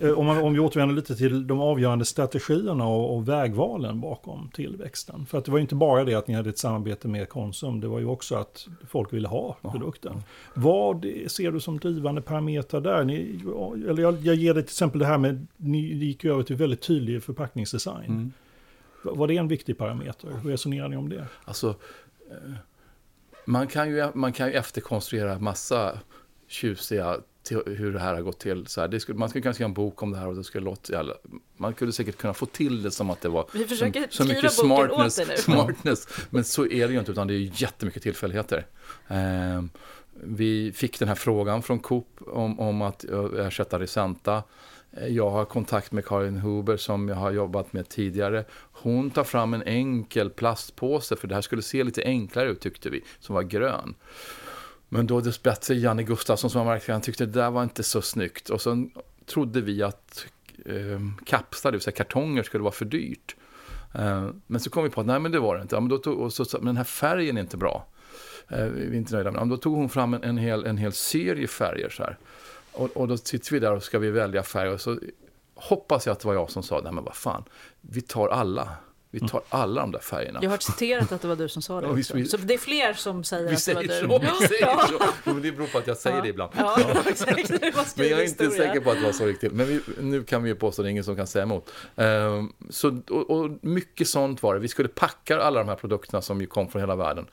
Speaker 3: Eh, om, man, om vi återvänder lite till de avgörande strategierna och, och, vägvalen bakom tillväxten. För att det var ju inte bara det att ni hade ett samarbete med Konsum, det var ju också att folk ville ha produkten. Ja. Vad ser du som drivande parametrar där? Ni, eller jag, jag ger dig till exempel det här med, ni gick över till väldigt tydlig förpackningsdesign. Mm. Var det en viktig parameter? Hur resonerar ni om det?
Speaker 5: Alltså, eh, man kan ju, man kan ju efterkonstruera massa tjusiga till hur det här har gått till. Så här, skulle, man skulle kunna skriva en bok om det här och det skulle låta Man skulle säkert kunna få till det som att det var
Speaker 4: Vi försöker så, så mycket smartness, åt
Speaker 5: nu. smartness. Men så är det ju inte, utan det är jättemycket tillfälligheter. Eh, vi fick den här frågan från Coop om, om att ersätta Risenta. Eh, jag har kontakt med Karin Huber som jag har jobbat med tidigare. Hon tar fram en enkel plastpåse, för det här skulle se lite enklare ut tyckte vi, som var grön. Men då dessbättre Janne Gustafsson som var marknadsförare, tyckte det där var inte så snyggt. Och sen trodde vi att eh, kapslar, det vill säga kartonger, skulle vara för dyrt. Eh, men så kom vi på att nej, men det var det inte. Ja, men, då tog, och så, men den här färgen är inte bra. Eh, vi är inte nöjda med den. Då tog hon fram en, en, hel, en hel serie färger. Så här. Och, och då sitter vi där och ska vi välja färg. Och så hoppas jag att det var jag som sa, nej men vad fan, vi tar alla. Vi tar alla de där färgerna.
Speaker 4: Jag har citerat att det var du som sa det. Ja,
Speaker 5: visst,
Speaker 4: så det är fler som säger
Speaker 5: vi
Speaker 4: att det var
Speaker 5: du. Så, vi säger ja. så. Men det beror på att jag säger ja. det ibland. Ja, exakt. Men jag är inte säker på att det var så riktigt. Men vi, nu kan vi ju påstå det är ingen som kan säga emot. Um, så, och, och, mycket sånt var det. Vi skulle packa alla de här produkterna som ju kom från hela världen.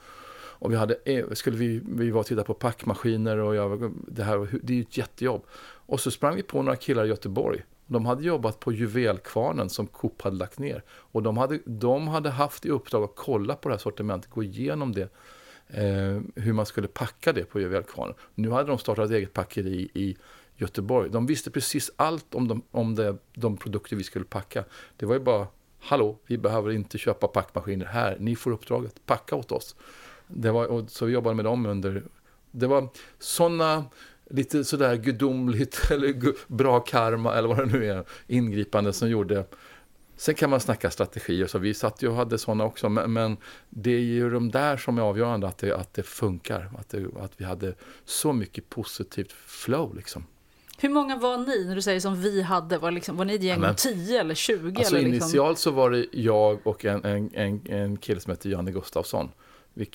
Speaker 5: Och vi, hade, eh, skulle vi, vi var och tittade på packmaskiner och jag, det här det är ju ett jättejobb. Och så sprang vi på några killar i Göteborg de hade jobbat på juvelkvarnen som Coop hade lagt ner. Och de hade, de hade haft i uppdrag att kolla på det här sortimentet, gå igenom det. Eh, hur man skulle packa det på juvelkvarnen. Nu hade de startat ett eget packeri i Göteborg. De visste precis allt om, de, om det, de produkter vi skulle packa. Det var ju bara, hallå, vi behöver inte köpa packmaskiner här. Ni får uppdraget, packa åt oss. Det var, och så vi jobbade med dem under... Det var sådana lite sådär gudomligt eller bra karma eller vad det nu är, ingripande som gjorde Sen kan man snacka strategier, så vi satt ju och hade sådana också, men, men, det är ju de där som är avgörande, att det, att det funkar, att, det, att vi hade så mycket positivt flow liksom.
Speaker 4: Hur många var ni när du säger som vi hade? Var, liksom, var ni ett gäng om 10 eller 20? Alltså
Speaker 5: eller liksom? Initialt så var det jag och en, en, en, en kille som hette Janne Gustafsson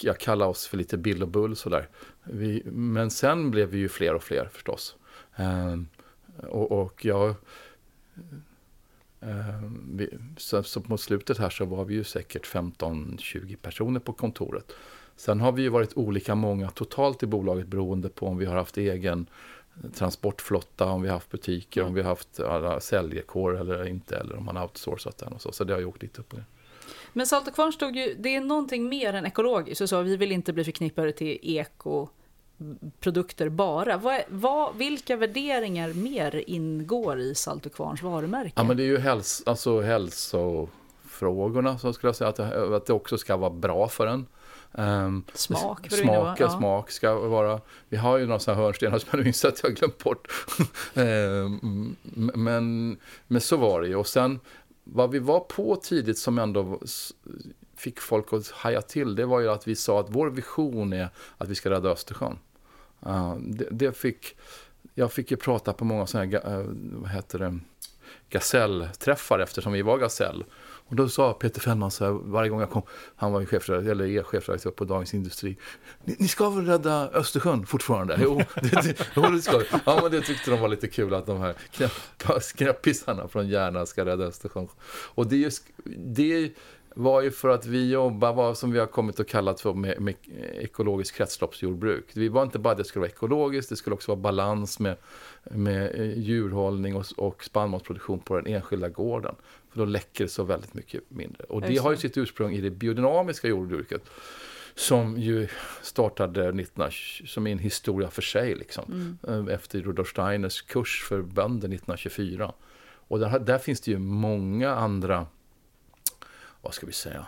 Speaker 5: jag kallar oss för lite Bill och Bull sådär. Vi, men sen blev vi ju fler och fler förstås. Um, och, och jag... Eh, vi, så, så på slutet här så var vi ju säkert 15-20 personer på kontoret. Sen har vi ju varit olika många totalt i bolaget beroende på om vi har haft egen transportflotta, om vi har haft butiker, mm. om vi har haft alla säljkår eller inte, eller om man har outsourcat den och så. Så det har ju åkt lite upp och ner.
Speaker 4: Men Salt och Kvarn stod ju, det är någonting mer än ekologiskt. Du sa vi vill inte bli förknippade till ekoprodukter bara. Vad, vad, vilka värderingar mer ingår i Salt och Kvarns varumärke?
Speaker 5: Ja, men det är ju häls, alltså hälsofrågorna, så skulle jag säga, att det, att det också ska vara bra för en.
Speaker 4: Um, smak,
Speaker 5: smak, ja. smak ska vara. Vi har ju några sådana hörnstenar som jag minns att jag glömt bort. um, men, men så var det ju. Och sen vad vi var på tidigt som ändå fick folk att haja till, det var ju att vi sa att vår vision är att vi ska rädda Östersjön. Uh, det, det, fick, jag fick ju prata på många sådana här, uh, vad heter det, gasellträffar eftersom vi var gasell. Och då sa Peter Fällman så här, varje gång jag kom, han var ju chefredaktör, eller er chefredaktör alltså, på Dagens Industri. Ni, ni, ska väl rädda Östersjön fortfarande? Jo, det, det, jo, det ska Ja, men det tyckte de var lite kul att de här knäppisarna från Järna ska rädda Östersjön. Och det, det var ju för att vi jobbar, vad som vi har kommit att kalla för med, med ekologiskt kretsloppsjordbruk. Vi var inte bara att det skulle vara ekologiskt, det skulle också vara balans med, med djurhållning och, och spannmålsproduktion på den enskilda gården. För då läcker det så väldigt mycket mindre. Och det har ju sitt ursprung i det biodynamiska jordbruket. Som ju startade 19, som är en historia för sig. Liksom, mm. Eh, efter Rudolf Steiners kurs för bönder 1924. Och där, där finns det ju många andra, vad ska vi säga,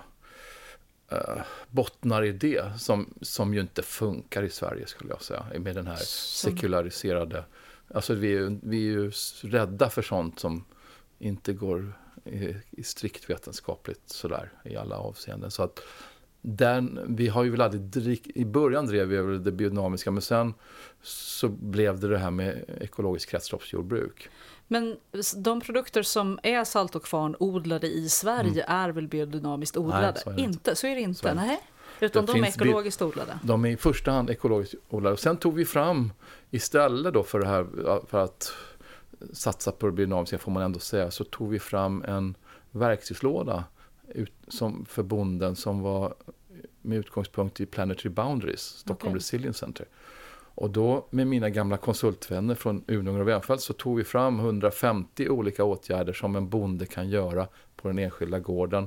Speaker 5: uh, bottnar i det som, som ju inte funkar i Sverige skulle jag säga. Med den här sekulariserade, alltså vi, vi är ju rädda för sånt som inte går strikt vetenskapligt sådär i alla avseenden. Så att den, vi har ju väl aldrig drick, i början drev vi över det biodynamiska men sen så blev det det här med ekologiskt kretsloppsjordbruk.
Speaker 4: Men de produkter som är salt och kvarn odlade i Sverige mm. är väl biodynamiskt odlade? Nej, så inte. inte. Så är det inte? Så Nej. Utan det de är ekologiskt odlade?
Speaker 5: De är i första hand ekologiskt odlade. Och sen tog vi fram istället då för det här för att satsa på det biodynamiska får man ändå säga, så tog vi fram en verktygslåda ut, som, för bonden som var med utgångspunkt i Planetary Boundaries, Stockholm okay. Resilience Center. Och då med mina gamla konsultvänner från Ununger och Venfält så tog vi fram 150 olika åtgärder som en bonde kan göra på den enskilda gården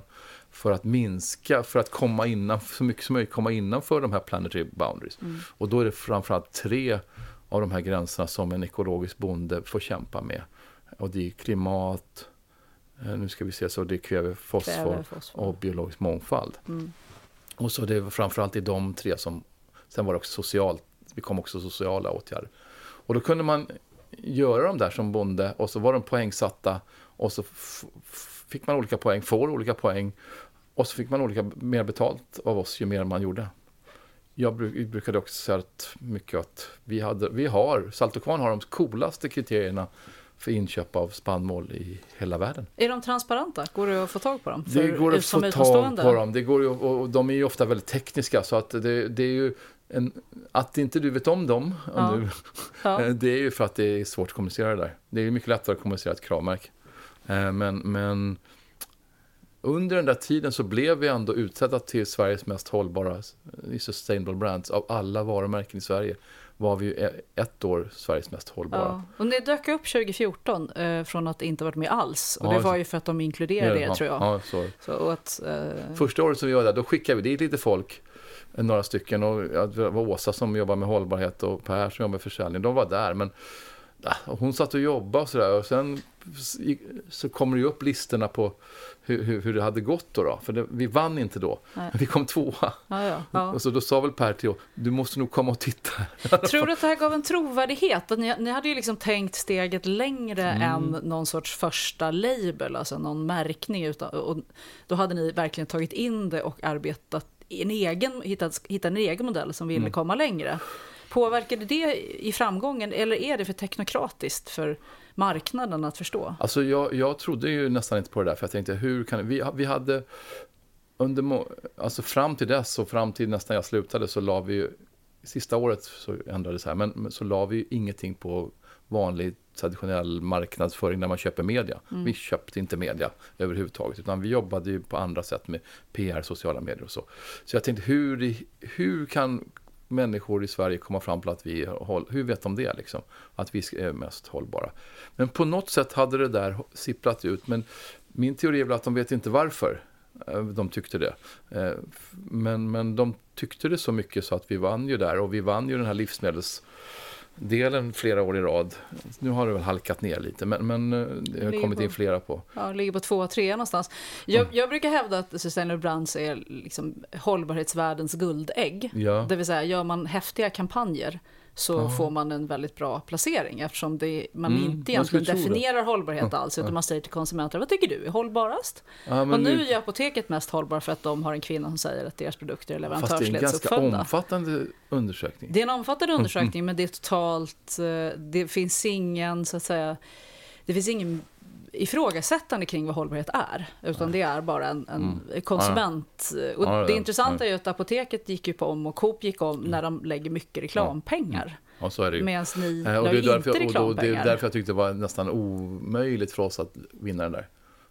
Speaker 5: för att minska, för att komma innan, så mycket som möjligt komma innanför de här planetary boundaries. Mm. Och då är det framförallt tre av de här gränserna som en ekologisk bonde får kämpa med. Och det är klimat, eh, nu ska vi se, så det är kväve, fosfor, kväve, fosfor. och biologisk mångfald. Mm. Och så det är framförallt i de tre som, sen var det också socialt, vi kom också sociala åtgärder. Och då kunde man göra de där som bonde och så var de poängsatta och så fick man olika poäng, får olika poäng och så fick man olika mer betalt av oss ju mer man gjorde jag brukade också säga att mycket att vi, hade, vi har, Salt och Kvarn har de coolaste kriterierna för inköp av spannmål i hela världen.
Speaker 4: Är de transparenta? Går det att få tag på dem?
Speaker 5: För, det går att få tag på dem. Det går ju, och de är ju ofta väldigt tekniska så att det, det är ju en, att inte du vet om dem ja. nu, ja. det är ju för att det är svårt att kommunicera det där. Det är mycket lättare att kommunicera ett kravmärke. Eh, men, men under den där tiden så blev vi ändå utsedda till Sveriges mest hållbara sustainable brands av alla varumärken i Sverige var vi ju ett år Sveriges mest hållbara. Ja.
Speaker 4: Och ni dök upp 2014 eh, från att inte varit med alls. Och ja, det var ju för att de inkluderade er tror jag.
Speaker 5: Ja, så. Så att, eh... Första året som vi var där, då skickade vi dit lite folk, eh, några stycken. Och det var Åsa som jobbar med hållbarhet och Per som jobbar med försäljning. De var där. Men hon satt och jobbade och sådär. Och sen så kommer det ju upp listorna på hur, hur, hur det hade gått då. då. För det, vi vann inte då, Nej. men vi kom tvåa.
Speaker 4: Ja, ja, ja.
Speaker 5: Och så då sa väl Per till oss, du måste nog komma och titta.
Speaker 4: Tror du att det här gav en trovärdighet? Att ni, ni hade ju liksom tänkt steget längre mm. än någon sorts första label, alltså någon märkning. Utan, och då hade ni verkligen tagit in det och arbetat en egen, hittat, hittat en egen modell som ville mm. komma längre. Påverkade det i framgången eller är det för teknokratiskt för marknaden att förstå?
Speaker 5: Alltså jag, jag trodde ju nästan inte på det där för jag tänkte hur kan vi, vi hade under, alltså fram till dess och fram till nästan jag slutade så la vi ju, sista året så ändrades det här, men, så la vi ju ingenting på vanlig traditionell marknadsföring när man köper media.
Speaker 4: Mm.
Speaker 5: Vi köpte inte media överhuvudtaget, utan vi jobbade ju på andra sätt med PR, sociala medier och så. Så jag tänkte, hur, hur kan människor i Sverige komma fram till att vi är, håll- hur vet de det liksom? Att vi är mest hållbara. Men på något sätt hade det där sipprat ut, men min teori är väl att de vet inte varför eh, de tyckte det. Eh, men, men de tyckte det så mycket så att vi vann ju där och vi vann ju den här livsmedels livsmedelsdelen flera år i rad. Nu har det väl halkat ner lite, men, men eh, det har
Speaker 4: Ligger
Speaker 5: kommit in
Speaker 4: på-
Speaker 5: flera på.
Speaker 4: Ja, ligger på två, tre någonstans. Jag,
Speaker 5: Mm.
Speaker 4: jag brukar hävda att Sustainable Brands är liksom hållbarhetsvärldens guldägg.
Speaker 5: Ja.
Speaker 4: Det vill säga, gör man häftiga kampanjer så får man en väldigt bra placering eftersom det, man
Speaker 5: Mm,
Speaker 4: inte egentligen
Speaker 5: tro det.
Speaker 4: definierar hållbarhet alls utan man säger till konsumenter, vad tycker du är hållbarast?
Speaker 5: Ja, men
Speaker 4: och nu
Speaker 5: det-
Speaker 4: är apoteket mest hållbar för att de har en kvinna som säger att deras produkter är
Speaker 5: Fast det är en ganska omfattande undersökning.
Speaker 4: Det är en omfattande undersökning men det är totalt, eh, det finns ingen så att säga, det finns ingen ifrågasättande kring vad hållbarhet är, utan det är bara en, en konsument. Och
Speaker 5: Mm. Ja,
Speaker 4: det
Speaker 5: ja,
Speaker 4: intressanta
Speaker 5: ja.
Speaker 4: är ju att apoteket gick ju på om och Coop gick om när de lägger mycket reklampengar.
Speaker 5: Ja, så är det ju.
Speaker 4: Medan ni
Speaker 5: Eh, och det, är
Speaker 4: ju
Speaker 5: därför,
Speaker 4: inte
Speaker 5: och då, det är
Speaker 4: reklampengar.
Speaker 5: därför jag tyckte det var nästan omöjligt för oss att vinna den där.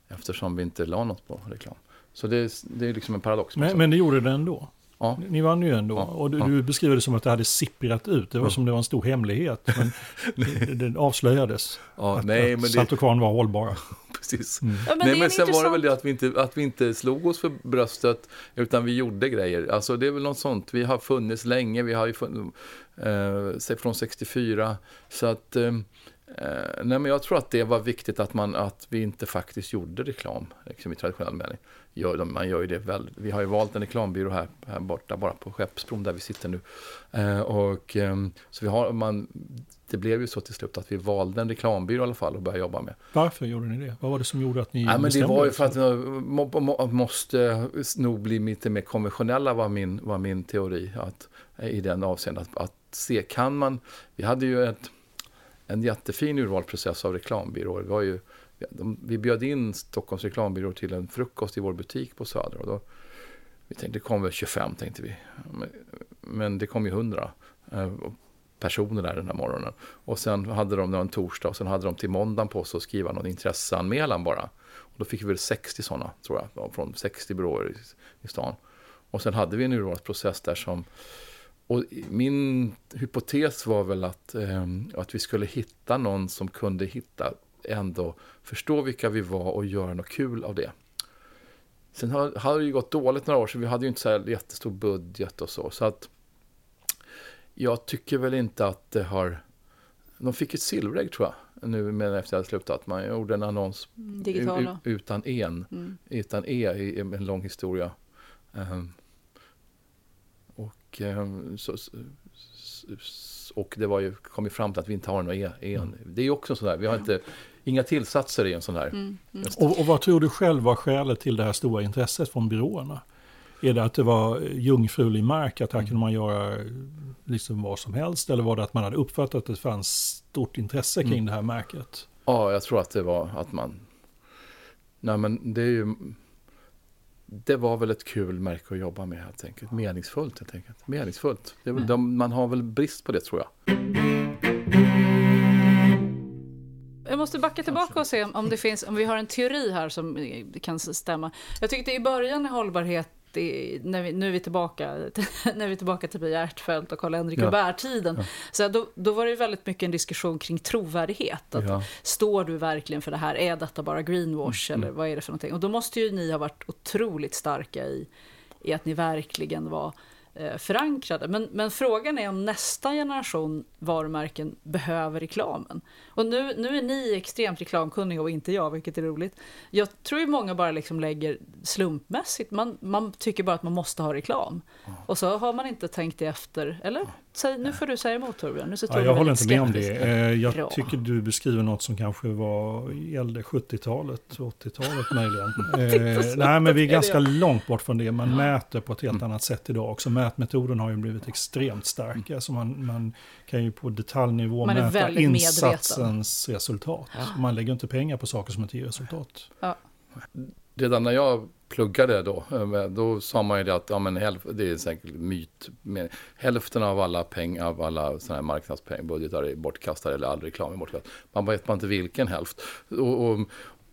Speaker 5: Eftersom vi inte la något på reklam. Så det, är- det är liksom en paradox.
Speaker 3: Men, men det gjorde det ändå.
Speaker 5: Ja.
Speaker 3: Ni vann ju ändå.
Speaker 5: Ja,
Speaker 3: Och du,
Speaker 5: ja.
Speaker 3: du beskriver det som att det hade sipprat ut. Det var som det var en stor hemlighet. Men det, det avslöjades.
Speaker 5: Ja,
Speaker 3: att,
Speaker 5: nej,
Speaker 3: att
Speaker 5: men det,
Speaker 3: och Kvarn var hållbara.
Speaker 5: precis.
Speaker 4: Ja, men det
Speaker 5: nej, men
Speaker 4: en
Speaker 5: sen var det väl det
Speaker 4: intressant-
Speaker 5: att vi, inte, att vi inte slog oss för bröstet, utan vi gjorde grejer. Alltså det är väl något sånt. Vi har funnits länge, vi har ju funnits, eh, från 64. Så att, eh, eh, nej men jag tror att det var viktigt att, man, att vi inte faktiskt gjorde reklam liksom i traditionell mening. Gör, man gör ju det väl. Vi har ju valt en reklambyrå här, här borta, bara på Skeppsbron där vi sitter nu. Eh, och, ehm, så vi har, man, det blev ju så till slut att vi valde en reklambyrå i alla fall att börja jobba med.
Speaker 3: Varför gjorde ni det? Vad var det som gjorde att ni
Speaker 5: Nej, men det
Speaker 3: bestämde
Speaker 5: var ju för att vi må, må, måste nog bli lite mer konventionella var min, var min teori. Att, I den avseende att, att se, kan man... Vi hade ju ett, en jättefin urvalsprocess av reklambyråer. Vi, var ju, de, vi bjöd in Stockholms reklambyrå till en frukost i vår butik på Söder. Och då, vi tänkte, det kom väl 25 tänkte vi. Men, men det kom ju 100 eh, personer där den här morgonen. Och sen hade de en torsdag och sen hade de till måndagen på sig att skriva någon intresseanmälan bara. Och då fick vi väl 60 sådana, tror jag, från 60 byråer i, i stan. Och sen hade vi en urvalsprocess där som... Och min hypotes var väl att, eh, att vi skulle hitta någon som kunde hitta, ändå förstå vilka vi var och göra något kul av det. Sen har, har det ju gått dåligt några år, så vi hade ju inte så här jättestor budget och så. Så att jag tycker väl inte att det har... De fick ett silverägg tror jag, nu men efter att jag hade slutat. Man gjorde en annons
Speaker 4: Digitala.
Speaker 5: u- utan en,
Speaker 4: Mm.
Speaker 5: utan e i en lång historia. Ehm, och, ehm, så, och det var ju, kom ju fram till att vi inte har någon e, en. Det är ju också sådär, vi har inte, inga tillsatser i en sån här.
Speaker 4: Mm,
Speaker 3: Och, och vad tror du själv var skälet till det här stora intresset från byråerna? Är det att det var jungfrulig mark, att här
Speaker 5: Mm.
Speaker 3: kunde man göra liksom vad som helst? Eller var det att man hade uppfattat att det fanns stort intresse kring
Speaker 5: Mm.
Speaker 3: det här märket?
Speaker 5: Ja, jag tror att det var att man... Nej, men det är ju... Det var väl ett kul märke att jobba med helt enkelt. Meningsfullt helt enkelt. Meningsfullt. Det är väl, de, man har väl brist på det tror jag.
Speaker 4: Jag måste backa tillbaka och se om, det finns, om vi har en teori här som eh, kan stämma. Jag tyckte i början i hållbarhet, i, när vi, nu är vi tillbaka, när vi är tillbaka till Pia Ertfeldt och Karl-Henrik
Speaker 5: Ja.
Speaker 4: Robert-tiden. Så då, då var det väldigt mycket en diskussion kring trovärdighet. Att,
Speaker 5: Ja.
Speaker 4: Står du verkligen för det här? Är detta bara greenwash
Speaker 5: Mm,
Speaker 4: eller vad är det för någonting? Och då måste ju ni ha varit otroligt starka i, i att ni verkligen var förankrade. Men, men frågan är om nästa generation varumärken behöver reklamen. Och nu, nu är ni extremt reklamkunniga och inte jag, vilket är roligt. Jag tror ju många bara liksom lägger slumpmässigt. Man, man tycker bara att man måste ha reklam. Och så har man inte tänkt det efter. Eller? Säg, nu får du säga emot Torbjörn. Nu
Speaker 3: Ja, jag håller inte med om det. Eh, Jag
Speaker 4: Bra.
Speaker 3: tycker du beskriver något som kanske var, gällde 70-talet, 80-talet möjligen. Eh, nej, men vi är ganska långt bort från det. Man mäter på ett helt annat sätt idag också. Mätmetoden har ju blivit extremt starka. Så man, man kan ju på detaljnivå
Speaker 4: Man är
Speaker 3: mäta
Speaker 4: medveten.
Speaker 3: insatsens resultat. Man lägger inte pengar på saker som inte ger resultat.
Speaker 5: Redan när jag pluggade då, eh, då sa man ju det att ja, men hälf, det är säkert myt. Men hälften av alla pengar, av alla sådana här marknadspengbudgetar är bortkastade eller all reklam är bortkastad. Man vet man inte vilken hälft. Och, och,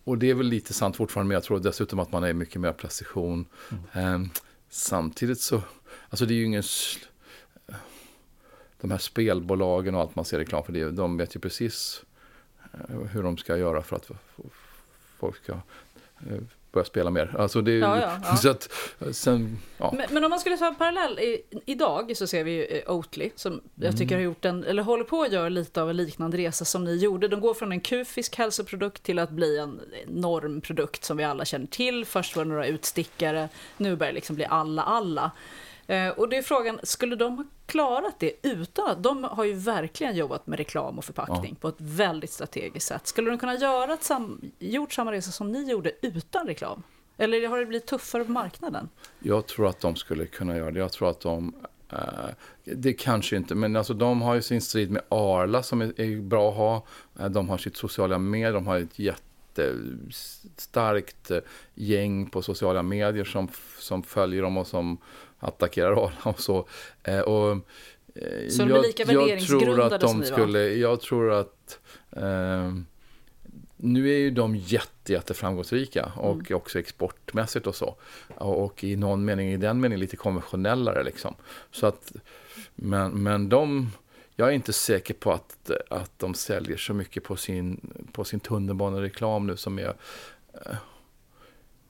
Speaker 5: och, det är väl lite sant fortfarande, men jag tror dessutom att man är mycket mer precision. Mm. Eh, samtidigt så, alltså det är ju ingen de här spelbolagen och allt man ser reklam för, det, de vet ju precis eh, hur de ska göra för att folk ska eh, börja spela mer. Alltså det, ja, ja, ja. Så att, sen,
Speaker 4: men, men, om man skulle ta en parallell, i, idag så ser vi ju eh, Oatly som jag mm. tycker har gjort en, eller håller på att göra lite av en liknande resa som ni gjorde. De går från en kufisk hälsoprodukt till att bli en normprodukt som vi alla känner till. Först var det några utstickare, nu börjar det liksom bli alla alla. Eh, och det är frågan, skulle de ha klarat det utan. De har ju verkligen jobbat med reklam och förpackning ja. på ett väldigt strategiskt sätt. Skulle de kunna göra sam, gjort samma resa som ni gjorde utan reklam? Eller har det blivit tuffare på marknaden?
Speaker 5: Jag tror att de skulle kunna göra det. Jag tror att de... Eh, det kanske inte, men alltså de har ju sin strid med Arla som är, är bra att ha. Eh, de har sitt sociala medier, de har ett jättestarkt gäng på sociala medier som, som följer dem och som attackerar Arla och så. Eh, och,
Speaker 4: eh, så de är lika värderingsgrundade som ni
Speaker 5: skulle, Jag tror att eh, nu är ju de jätte, jätte framgångsrika och mm. också exportmässigt och så. Och, och, i någon mening, i den meningen lite konventionellare liksom. Så att, men, men de, jag är inte säker på att, att de säljer så mycket på sin, på sin tunnelbanereklam nu som är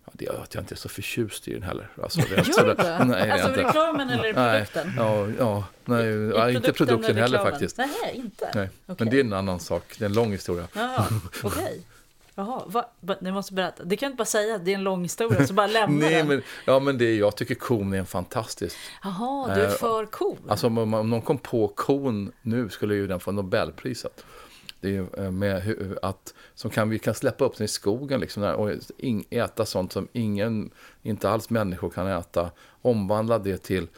Speaker 5: eh, det är att jag inte är så förtjust i den heller.
Speaker 4: Alltså, Gör du Nej, alltså inte. reklamen eller produkten?
Speaker 5: Nej, ja, ja, nej, ja, inte produkten heller faktiskt.
Speaker 4: Nej, inte?
Speaker 5: Nej. Okay. Men det är en annan sak, det är en lång historia.
Speaker 4: Ja, okej. Okay. Jaha, va, ni måste berätta. Det kan inte bara säga att det är en lång historia, så bara lämna
Speaker 5: Nej,
Speaker 4: den.
Speaker 5: Men, ja, men det, jag tycker kon är en fantastisk.
Speaker 4: Jaha, du är för kon?
Speaker 5: Alltså om, om någon kom på kon nu skulle ju den få Nobelpriset. Det är eh, med att, som kan, vi kan släppa upp den i skogen liksom där, och äta sånt som ingen, inte alls människor kan äta. Omvandla det till,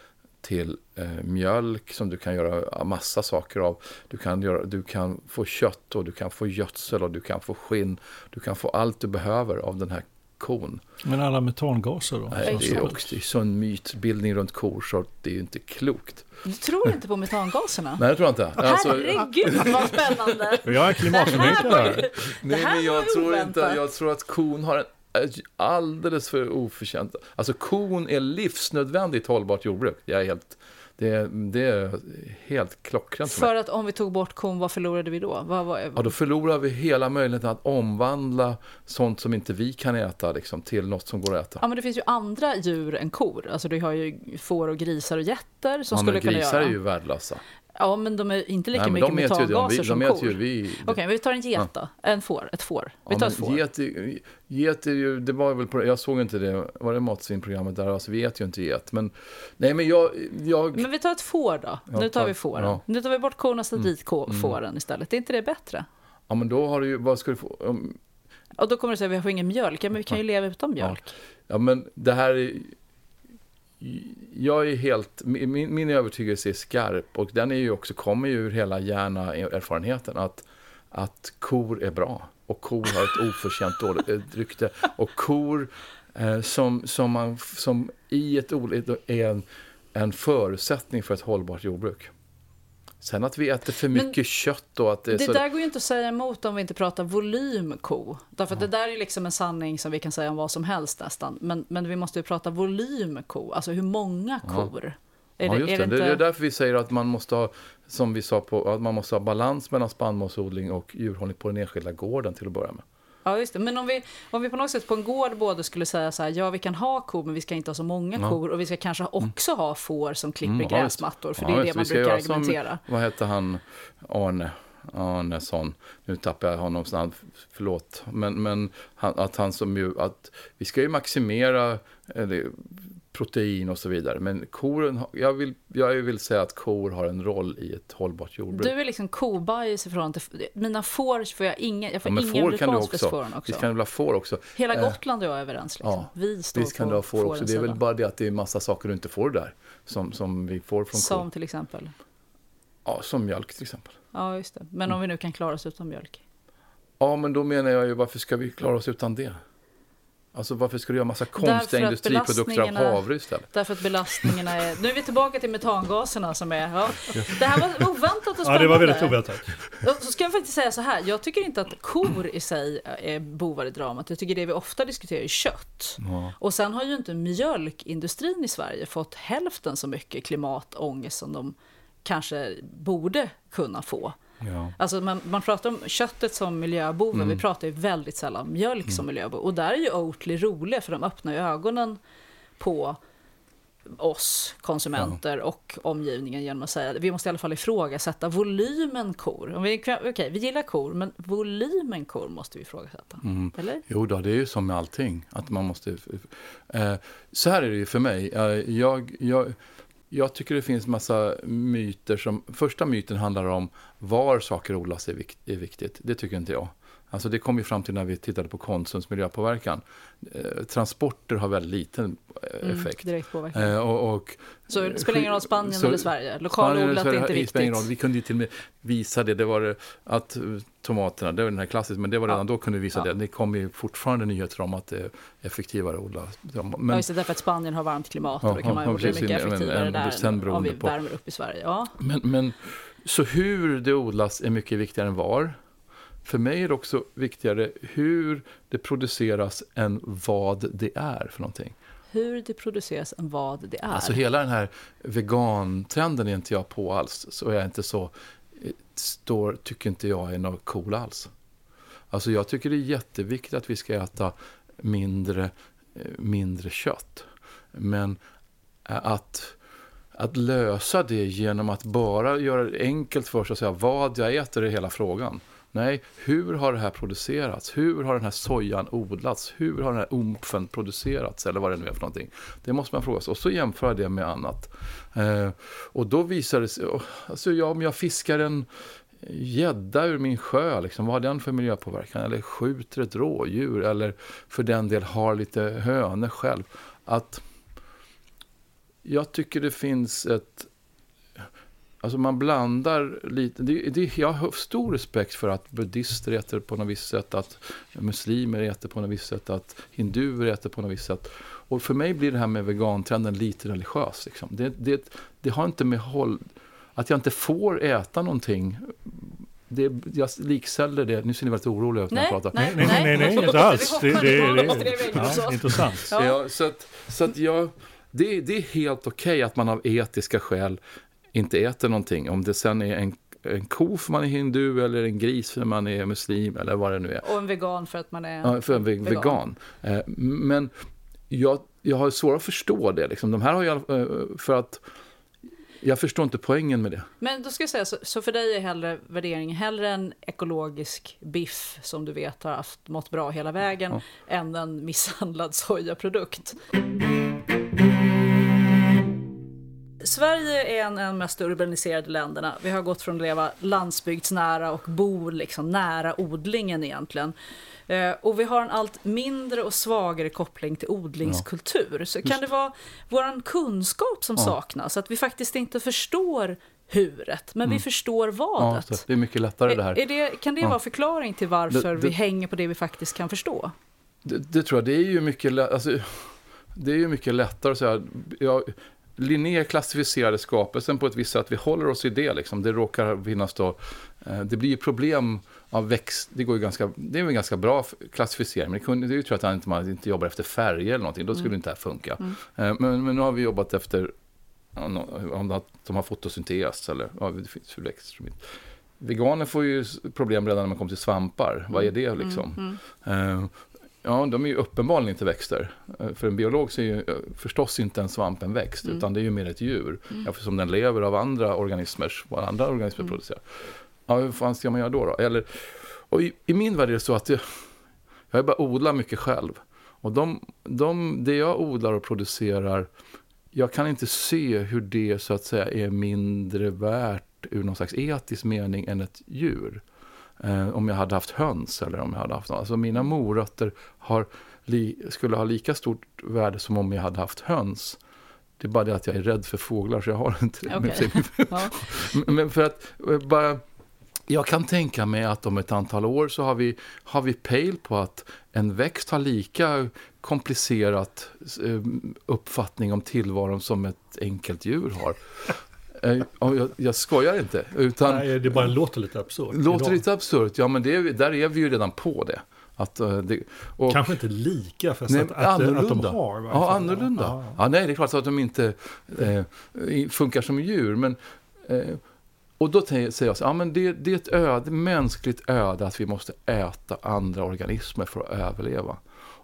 Speaker 5: till eh, mjölk som du kan göra massa saker av. Du kan, göra, du kan få kött och du kan få gödsel och du kan få skinn. Du kan få allt du behöver av den här kon.
Speaker 3: Men alla metangaser då?
Speaker 5: Nej, det är också det är sån mytbildning runt kor så det är ju inte klokt.
Speaker 4: Du tror inte på metangaserna?
Speaker 5: Nej, det tror jag inte.
Speaker 4: Alltså, Herregud, vad spännande!
Speaker 3: Jag är klimatförnekare.
Speaker 5: Nej, men jag tror inte, jag tror att kon har en alldeles för oförtjänt. Alltså kon är livsnödvändigt hållbart jordbruk. Jag är helt det, det är helt klockrent
Speaker 4: för, för att om vi tog bort kon, vad förlorade vi då? Vad, vad,
Speaker 5: Ja, då förlorar vi hela möjligheten att omvandla sånt som inte vi kan äta liksom, till något som går att äta.
Speaker 4: Ja, men det finns ju andra djur än kor. Alltså, du har ju får och grisar och getter som ja, skulle kunna göra...
Speaker 5: grisar är ju värdelösa.
Speaker 4: Ja, men de är inte lika Nej, mycket metangaser som de kor.
Speaker 5: Vi...
Speaker 4: Okej, okay, vi tar en get då. En får, ett får. Vi ja, tar ett får.
Speaker 5: Get, get är ju, det var väl jag såg inte det, var det matsvinnprogrammet där? Alltså vi äter ju inte get. Men, nej men jag, jag...
Speaker 4: Men vi tar ett får då. Ja, nu tar vi fåren. Ja. Nu tar vi bort korna och sätter dit mm. fåren istället. Är inte det bättre?
Speaker 5: Ja, men då har du ju, vad ska du få? Um...
Speaker 4: Och då kommer du säga, vi får ingen mjölk. Ja, men vi kan ju leva utan mjölk.
Speaker 5: Ja, ja men det här är jag är helt, min, min övertygelse är skarp och den är ju också, kommer ju ur hela hjärna-erfarenheten att, att kor är bra och kor har ett oförtjänt dåligt eh, rykte. Och kor eh, som, som, man, som i ett är en, en förutsättning för ett hållbart jordbruk. Sen att vi äter för mycket Men kött och att
Speaker 4: det,
Speaker 5: det
Speaker 4: så... där går ju inte att säga emot om vi inte pratar volymko. Därför att ja. det där är liksom en sanning som vi kan säga om vad som helst nästan. Men, men vi måste ju prata volymko, alltså hur många kor.
Speaker 5: Ja. Är ja, just det. Är det, inte... det är därför vi säger att man måste ha, som vi sa, på, att man måste ha balans mellan spannmålsodling och djurhållning på den enskilda gården till att börja med.
Speaker 4: Ja, just det. Men om vi, om vi på något sätt på en gård både skulle säga så här, ja vi kan ha kor men vi ska inte ha så många ja. kor och vi ska kanske mm. också ha får som klipper mm, gräsmattor, för det är det man brukar argumentera.
Speaker 5: Som, vad hette han, Arne? Arnesson, nu tappar jag honom snabbt, förlåt, men, men han, att han som ju, att vi ska ju maximera eller, protein och så vidare. Men koren, jag vill, jag vill säga att kor har en roll i ett hållbart jordbruk.
Speaker 4: Du är liksom kobajs i förhållande till, mina får får jag ingen, jag får ja, ingen får kan du också. Fåren också.
Speaker 5: Visst kan du ha får också.
Speaker 4: Hela eh, Gotland och jag är överens. Liksom. Ja,
Speaker 5: vi står visst kan du ha får också. Det är väl bara det att det är massa saker du inte får där. Som, som vi får från
Speaker 4: Som kor. till exempel?
Speaker 5: Ja, som mjölk till exempel.
Speaker 4: Ja, just det. Men om mm. vi nu kan klara oss utan mjölk?
Speaker 5: Ja, men då menar jag ju varför ska vi klara oss utan det? Alltså varför ska du göra massa
Speaker 4: Därför
Speaker 5: konstiga
Speaker 4: att
Speaker 5: industriprodukter av
Speaker 4: belastningarna-
Speaker 5: havre istället?
Speaker 4: Därför att belastningarna är... Nu är vi tillbaka till metangaserna som är... Ja. Det här var oväntat och spännande.
Speaker 3: Ja, det var väldigt oväntat.
Speaker 4: Så ska jag faktiskt säga så här, jag tycker inte att kor i sig är bovar i dramat. Jag tycker det vi ofta diskuterar är kött. Och sen har ju inte mjölkindustrin i Sverige fått hälften så mycket klimatångest som de kanske borde kunna få.
Speaker 5: Ja.
Speaker 4: Alltså man, man pratar om köttet som miljöboven,
Speaker 5: Mm.
Speaker 4: vi pratar ju väldigt sällan om mjölk som miljöbov. Och där är ju Oatly roliga för de öppnar ju ögonen på oss konsumenter och omgivningen genom att säga att vi måste i alla fall ifrågasätta volymen kor. Om vi, okej, vi gillar kor, men volymen kor måste vi ifrågasätta.
Speaker 5: Mm.
Speaker 4: Eller?
Speaker 5: Jo då, det är ju som med allting. Att man måste, eh, så här är det ju för mig. Eh, jag, jag, jag tycker det finns massa myter som... Första myten handlar om var saker odlas är, vikt, är viktigt. Det tycker inte jag. Alltså det kom ju fram till när vi tittade på Konsums miljöpåverkan. Eh, transporter har väldigt liten eh,
Speaker 4: Mm,
Speaker 5: effekt.
Speaker 4: direkt påverkan.
Speaker 5: Eh, och, och,
Speaker 4: Så det spelar ingen roll Spanien
Speaker 5: så-
Speaker 4: eller Sverige? Lokalodlat är inte viktigt.
Speaker 5: Vi kunde ju till och med visa det. Det var att tomaterna, det var den här klassiska, men det var redan
Speaker 4: Ja.
Speaker 5: då kunde vi visa
Speaker 4: Ja.
Speaker 5: det. Det kom ju fortfarande nyheter om att det är effektivare att odla.
Speaker 4: Men, ja, just det, därför att Spanien har varmt klimat
Speaker 5: Ja,
Speaker 4: och då kan man ju odla mycket effektivare
Speaker 5: men
Speaker 4: där än om vi
Speaker 5: på-
Speaker 4: värmer upp i Sverige.
Speaker 5: Men, men, så hur det odlas är mycket viktigare än var. För mig är det också viktigare hur det produceras än vad det är för någonting.
Speaker 4: Hur det produceras än vad det är.
Speaker 5: Alltså hela den här vegantrenden är inte jag på alls. Så är jag inte så, eh, står, tycker inte jag är något cool alls. Alltså jag tycker det är jätteviktigt att vi ska äta mindre, eh, mindre kött. Men eh, att, att lösa det genom att bara göra det enkelt för sig och säga vad jag äter är hela frågan. Nej, hur har det här producerats? Hur har den här sojan odlats? Hur har den här umpfen producerats? Eller vad det nu är för någonting. Det måste man fråga sig. Och så jämföra det med annat. Eh, och då visar det sig, alltså ja, om jag fiskar en gädda ur min sjö, liksom, vad har den för miljöpåverkan? Eller skjuter ett rådjur, eller för den del har lite hönor själv. Att jag tycker det finns ett Alltså man blandar lite. Det, det, jag har stor respekt för att buddhister äter på något visst sätt, att muslimer äter på något visst sätt, att hinduer äter på något visst sätt. Och för mig blir det här med vegantrenden lite religiös. Liksom. Det, det, det har inte med håll... Att jag inte får äta någonting. Det, jag likställer det. Nu ser ni väldigt oroliga ut när jag
Speaker 4: Nej,
Speaker 5: pratar.
Speaker 4: nej,
Speaker 3: Nej, nej, nej, inte alls. Det, det,
Speaker 4: sa.
Speaker 3: intressant.
Speaker 4: Ja.
Speaker 5: Ja, så att, så att jag, det, det är helt okej att man av etiska skäl inte äter någonting. Om det sen är en, en ko för man är hindu eller en gris för man är muslim eller vad det nu är.
Speaker 4: Och en vegan för att man är
Speaker 5: Ja, för en ve- vegan. Eh, Men jag, jag har svårt att förstå det. Liksom. De här har jag, eh, för att jag förstår inte poängen med det.
Speaker 4: Men då ska jag säga, så, så för dig är hellre värderingen hellre en ekologisk biff som du vet har haft, mått bra hela vägen
Speaker 5: Ja.
Speaker 4: än en misshandlad sojaprodukt. Sverige är en av de mest urbaniserade länderna. Vi har gått från att leva landsbygdsnära och bo liksom nära odlingen egentligen. Eh, Och vi har en allt mindre och svagare koppling till odlingskultur. Så kan det vara vår kunskap som
Speaker 5: Ja.
Speaker 4: saknas? Att vi faktiskt inte förstår huret, men vi förstår
Speaker 5: Mm. Ja,
Speaker 4: vadet.
Speaker 5: så det är mycket lättare det
Speaker 4: är,
Speaker 5: här.
Speaker 4: är det, kan det
Speaker 5: Ja.
Speaker 4: vara förklaring till varför
Speaker 5: Det- det-
Speaker 4: vi hänger på det vi faktiskt kan förstå?
Speaker 5: Det, det tror jag. Det är ju mycket, alltså, det är ju mycket lättare att säga. Jag, Linné klassificerade skapelsen på ett visst sätt. Vi håller oss i det. Liksom. Det råkar finnas då. Eh, det blir ju problem av växt. Det, går ganska, det är en ganska bra klassificering. Men det, kunde, det är ju tror jag att man inte, man inte jobbar efter färger eller någonting. Då skulle inte det här funka. Eh, men, men nu har vi jobbat efter om de har fotosyntes eller ja, det finns ju växter som inte... Veganer får ju problem redan när man kommer till svampar. Vad är det liksom? Eh, Ja, de är ju uppenbarligen inte växter. Eh, För en biolog så är ju eh, förstås inte en svamp en växt, utan det är ju mer ett djur. Eftersom den lever av andra organismer, vad andra organismer producerar. Ja, hur fan ska man göra då? då? Eller, och i, I min värld är det så att jag, jag bara odlar mycket själv. Och de, de, det jag odlar och producerar, jag kan inte se hur det så att säga är mindre värt ur någon slags etisk mening än ett djur. Eh, om jag hade haft höns eller om jag hade haft något. Alltså mina morötter har li, skulle ha lika stort värde som om jag hade haft höns. Det är bara det att jag är rädd för fåglar så jag har inte det. Men-
Speaker 4: Ja.
Speaker 5: Men för att eh, bara... Jag kan tänka mig att om ett antal år så har vi, har vi pejl på att en växt har lika komplicerat eh, uppfattning om tillvaron som ett enkelt djur har. Eh, jag, jag skojar inte. Utan,
Speaker 3: Nej, det bara låter lite absurt.
Speaker 5: Låter lite absurt, ja men det, där är vi ju redan på det. Att, eh, det och,
Speaker 3: Kanske inte lika, fast
Speaker 5: nej,
Speaker 3: att, att, att
Speaker 5: annorlunda.
Speaker 3: de har.
Speaker 5: Ja, annorlunda.
Speaker 3: Ja,
Speaker 5: Ja, nej, det är klart att de inte eh, funkar som djur. Men, eh, och då säger jag så, ja, men det, det är ett öde, mänskligt öde att vi måste äta andra organismer för att överleva.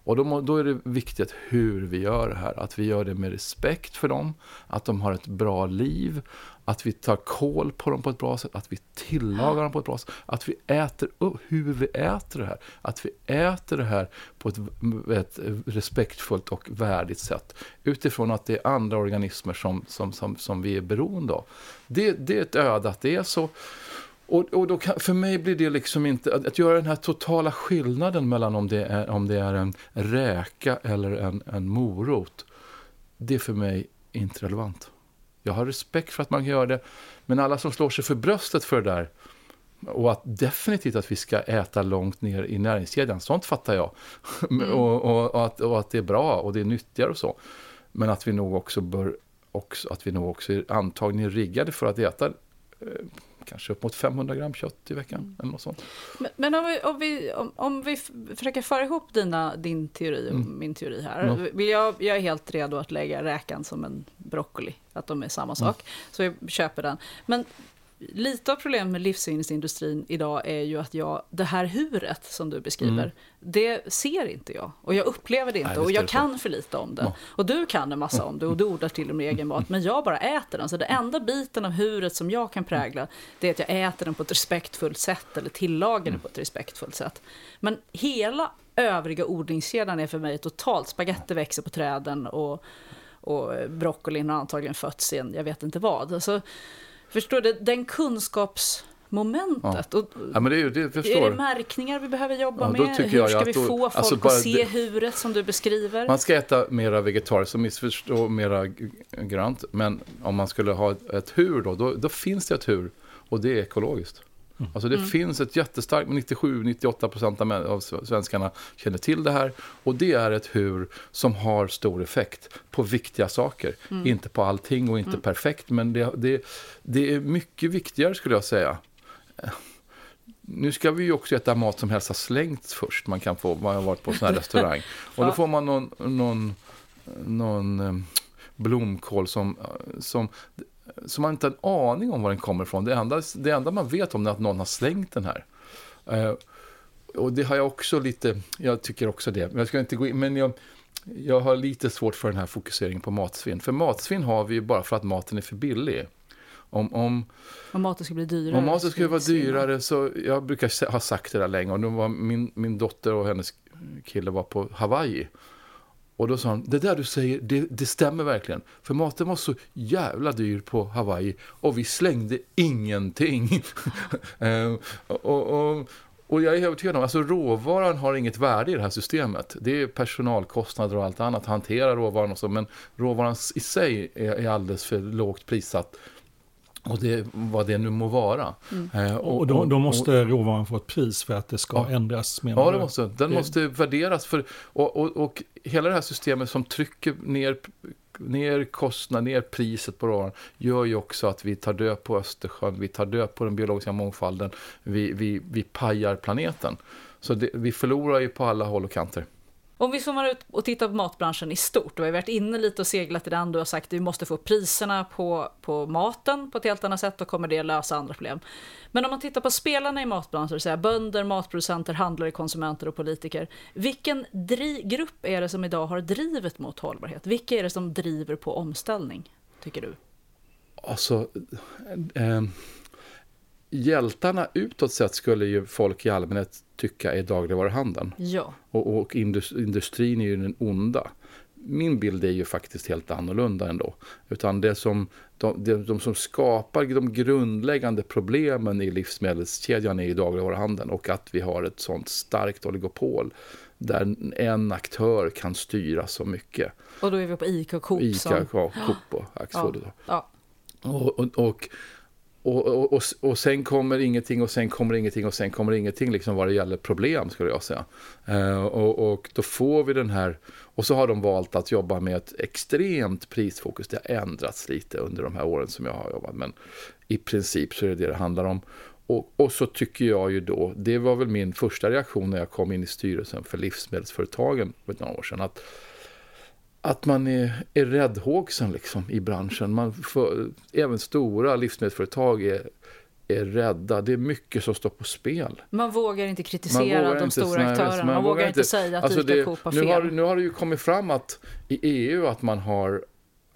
Speaker 5: Och då, då är det viktigt hur vi gör det här. Att vi gör det med respekt för dem, att de har ett bra liv, att vi tar koll på dem på ett bra sätt, att vi tillagar dem på ett bra sätt, att vi äter upp hur vi äter det här. Att vi äter det här på ett, ett respektfullt och värdigt sätt. Utifrån att det är andra organismer som, som, som, som vi är beroende av. Det, det är ett öde att det är så. Och, och då kan, för mig blir det liksom inte, att, att göra den här totala skillnaden mellan om det är, om det är en räka eller en, en morot. Det är för mig inte relevant. Jag har respekt för att man kan göra det, men alla som slår sig för bröstet för det där och att definitivt att vi ska äta långt ner i näringskedjan, sånt fattar jag. och, och, och, att, och att det är bra och det är nyttigare och så. Men att vi nog också bör, också, att vi nog också är antagligen riggade för att äta eh, kanske upp mot 500 gram kött i veckan. Eller något sånt.
Speaker 4: Men, men om, vi, om, vi, om, om vi försöker föra ihop dina, din teori och
Speaker 5: Mm.
Speaker 4: min teori här.
Speaker 5: Ja.
Speaker 4: Vill jag, jag är helt redo att lägga räkan som en broccoli, att de är samma sak. Så jag köper den. Men lite av problemet med livsmedelsindustrin idag är ju att jag, det här huret som du beskriver,
Speaker 5: Mm.
Speaker 4: det ser inte jag. Och jag upplever det inte
Speaker 5: Nej,
Speaker 4: och
Speaker 5: visst är
Speaker 4: jag
Speaker 5: det
Speaker 4: kan för lite om det.
Speaker 5: Ja.
Speaker 4: Och du kan en massa om det och du odlar till och med egen mat. Men jag bara äter den. Så det enda biten av huret som jag kan prägla, det är att jag äter den på ett respektfullt sätt eller tillagar den på ett respektfullt sätt. Men hela övriga odlingskedjan är för mig totalt, spaghetti växer på träden och, och broccolin har antagligen fötts i en, jag vet inte vad. Alltså, förstår du, den kunskapsmomentet. Och,
Speaker 5: Ja, men det är det,
Speaker 4: är det märkningar vi behöver jobba
Speaker 5: Ja,
Speaker 4: med? Hur ska vi
Speaker 5: då-
Speaker 4: få folk
Speaker 5: alltså
Speaker 4: att se huret som du beskriver?
Speaker 5: Man ska äta mera vegetariskt och missförstå mera grönt. Men om man skulle ha ett, ett hur då, då, då finns det ett hur. Och det är ekologiskt. Alltså det finns ett jättestarkt, 97-98 procent av män- av svenskarna känner till det här. Och det är ett hur som har stor effekt på viktiga saker. Inte på allting och inte perfekt, men det, det, det är mycket viktigare skulle jag säga. Nu ska vi ju också äta mat som helst har slängts först. Man kan få, man har varit på en sån här restaurang. Och då får man någon, någon, någon eh, blomkål som, som, som man inte har en aning om var den kommer ifrån. Det enda, det enda man vet om är att någon har slängt den här. Eh, och det har jag också lite, jag tycker också det. Men jag ska inte gå in, men jag, jag har lite svårt för den här fokuseringen på matsvinn. För matsvinn har vi ju bara för att maten är för billig. Om, om,
Speaker 4: Om maten ska bli dyrare.
Speaker 5: om maten skulle vara dyrare så, jag brukar ha sagt det där länge, och då var min, min dotter och hennes kille var på Hawaii. Och då sa han, det där du säger, det, det stämmer verkligen. För maten var så jävla dyr på Hawaii och vi slängde ingenting. Eh, och, och, och jag är övertygad om, alltså råvaran har inget värde i det här systemet. Det är personalkostnader och allt annat, hantera råvaran och så, men råvaran i sig är, är alldeles för lågt prissatt. Och det, vad det nu må vara. Eh,
Speaker 3: Och då, då måste råvaran få ett pris för att det ska
Speaker 5: Ja.
Speaker 3: ändras menar
Speaker 5: Ja, det måste, den
Speaker 3: Det-
Speaker 5: måste värderas. För, och, och, och hela det här systemet som trycker ner, ner kostnad, ner priset på råvaran gör ju också att vi tar död på Östersjön, vi tar död på den biologiska mångfalden, vi, vi, vi pajar planeten. Så det, vi förlorar ju på alla håll och kanter.
Speaker 4: Om vi zoomar ut och tittar på matbranschen i stort, och vi varit inne lite och seglat i den, du har sagt att vi måste få priserna på, på maten på ett helt annat sätt, då kommer det lösa andra problem. Men om man tittar på spelarna i matbranschen, så säga, bönder, matproducenter, handlare, konsumenter och politiker. Vilken grupp är det som idag har drivet mot hållbarhet? Vilka är det som driver på omställning, tycker du?
Speaker 5: Alltså, eh, hjältarna utåt sett skulle ju folk i allmänhet tycka är dagligvaruhandeln.
Speaker 4: Ja.
Speaker 5: Och, och indus- industrin är ju den onda. Min bild är ju faktiskt helt annorlunda ändå. Utan det som, de, de, de som skapar de grundläggande problemen i livsmedelskedjan är ju dagligvaruhandeln. Och att vi har ett sånt starkt oligopol där en aktör kan styra så mycket.
Speaker 4: Och då är vi på ICA och Coop
Speaker 5: Ica,
Speaker 4: som...
Speaker 5: ja, Coop och Axfood.
Speaker 4: Ja, ja.
Speaker 5: Och, och, och, och, och, och, och sen kommer ingenting och sen kommer ingenting och sen kommer ingenting liksom vad det gäller problem skulle jag säga. Eh, och, och då får vi den här, och så har de valt att jobba med ett extremt prisfokus. Det har ändrats lite under de här åren som jag har jobbat, men i princip så är det det det handlar om. Och, och, så tycker jag ju då, det var väl min första reaktion när jag kom in i styrelsen för livsmedelsföretagen för några år sedan, att att man är, är räddhågsen liksom i branschen. Man för, även stora livsmedelsföretag är, är rädda. Det är mycket som står på spel.
Speaker 4: Man vågar inte kritisera vågar de inte, stora aktörerna. Man, man vågar inte säga att alltså ska Coop
Speaker 5: fel. Nu har, nu har det ju kommit fram att i EU att man har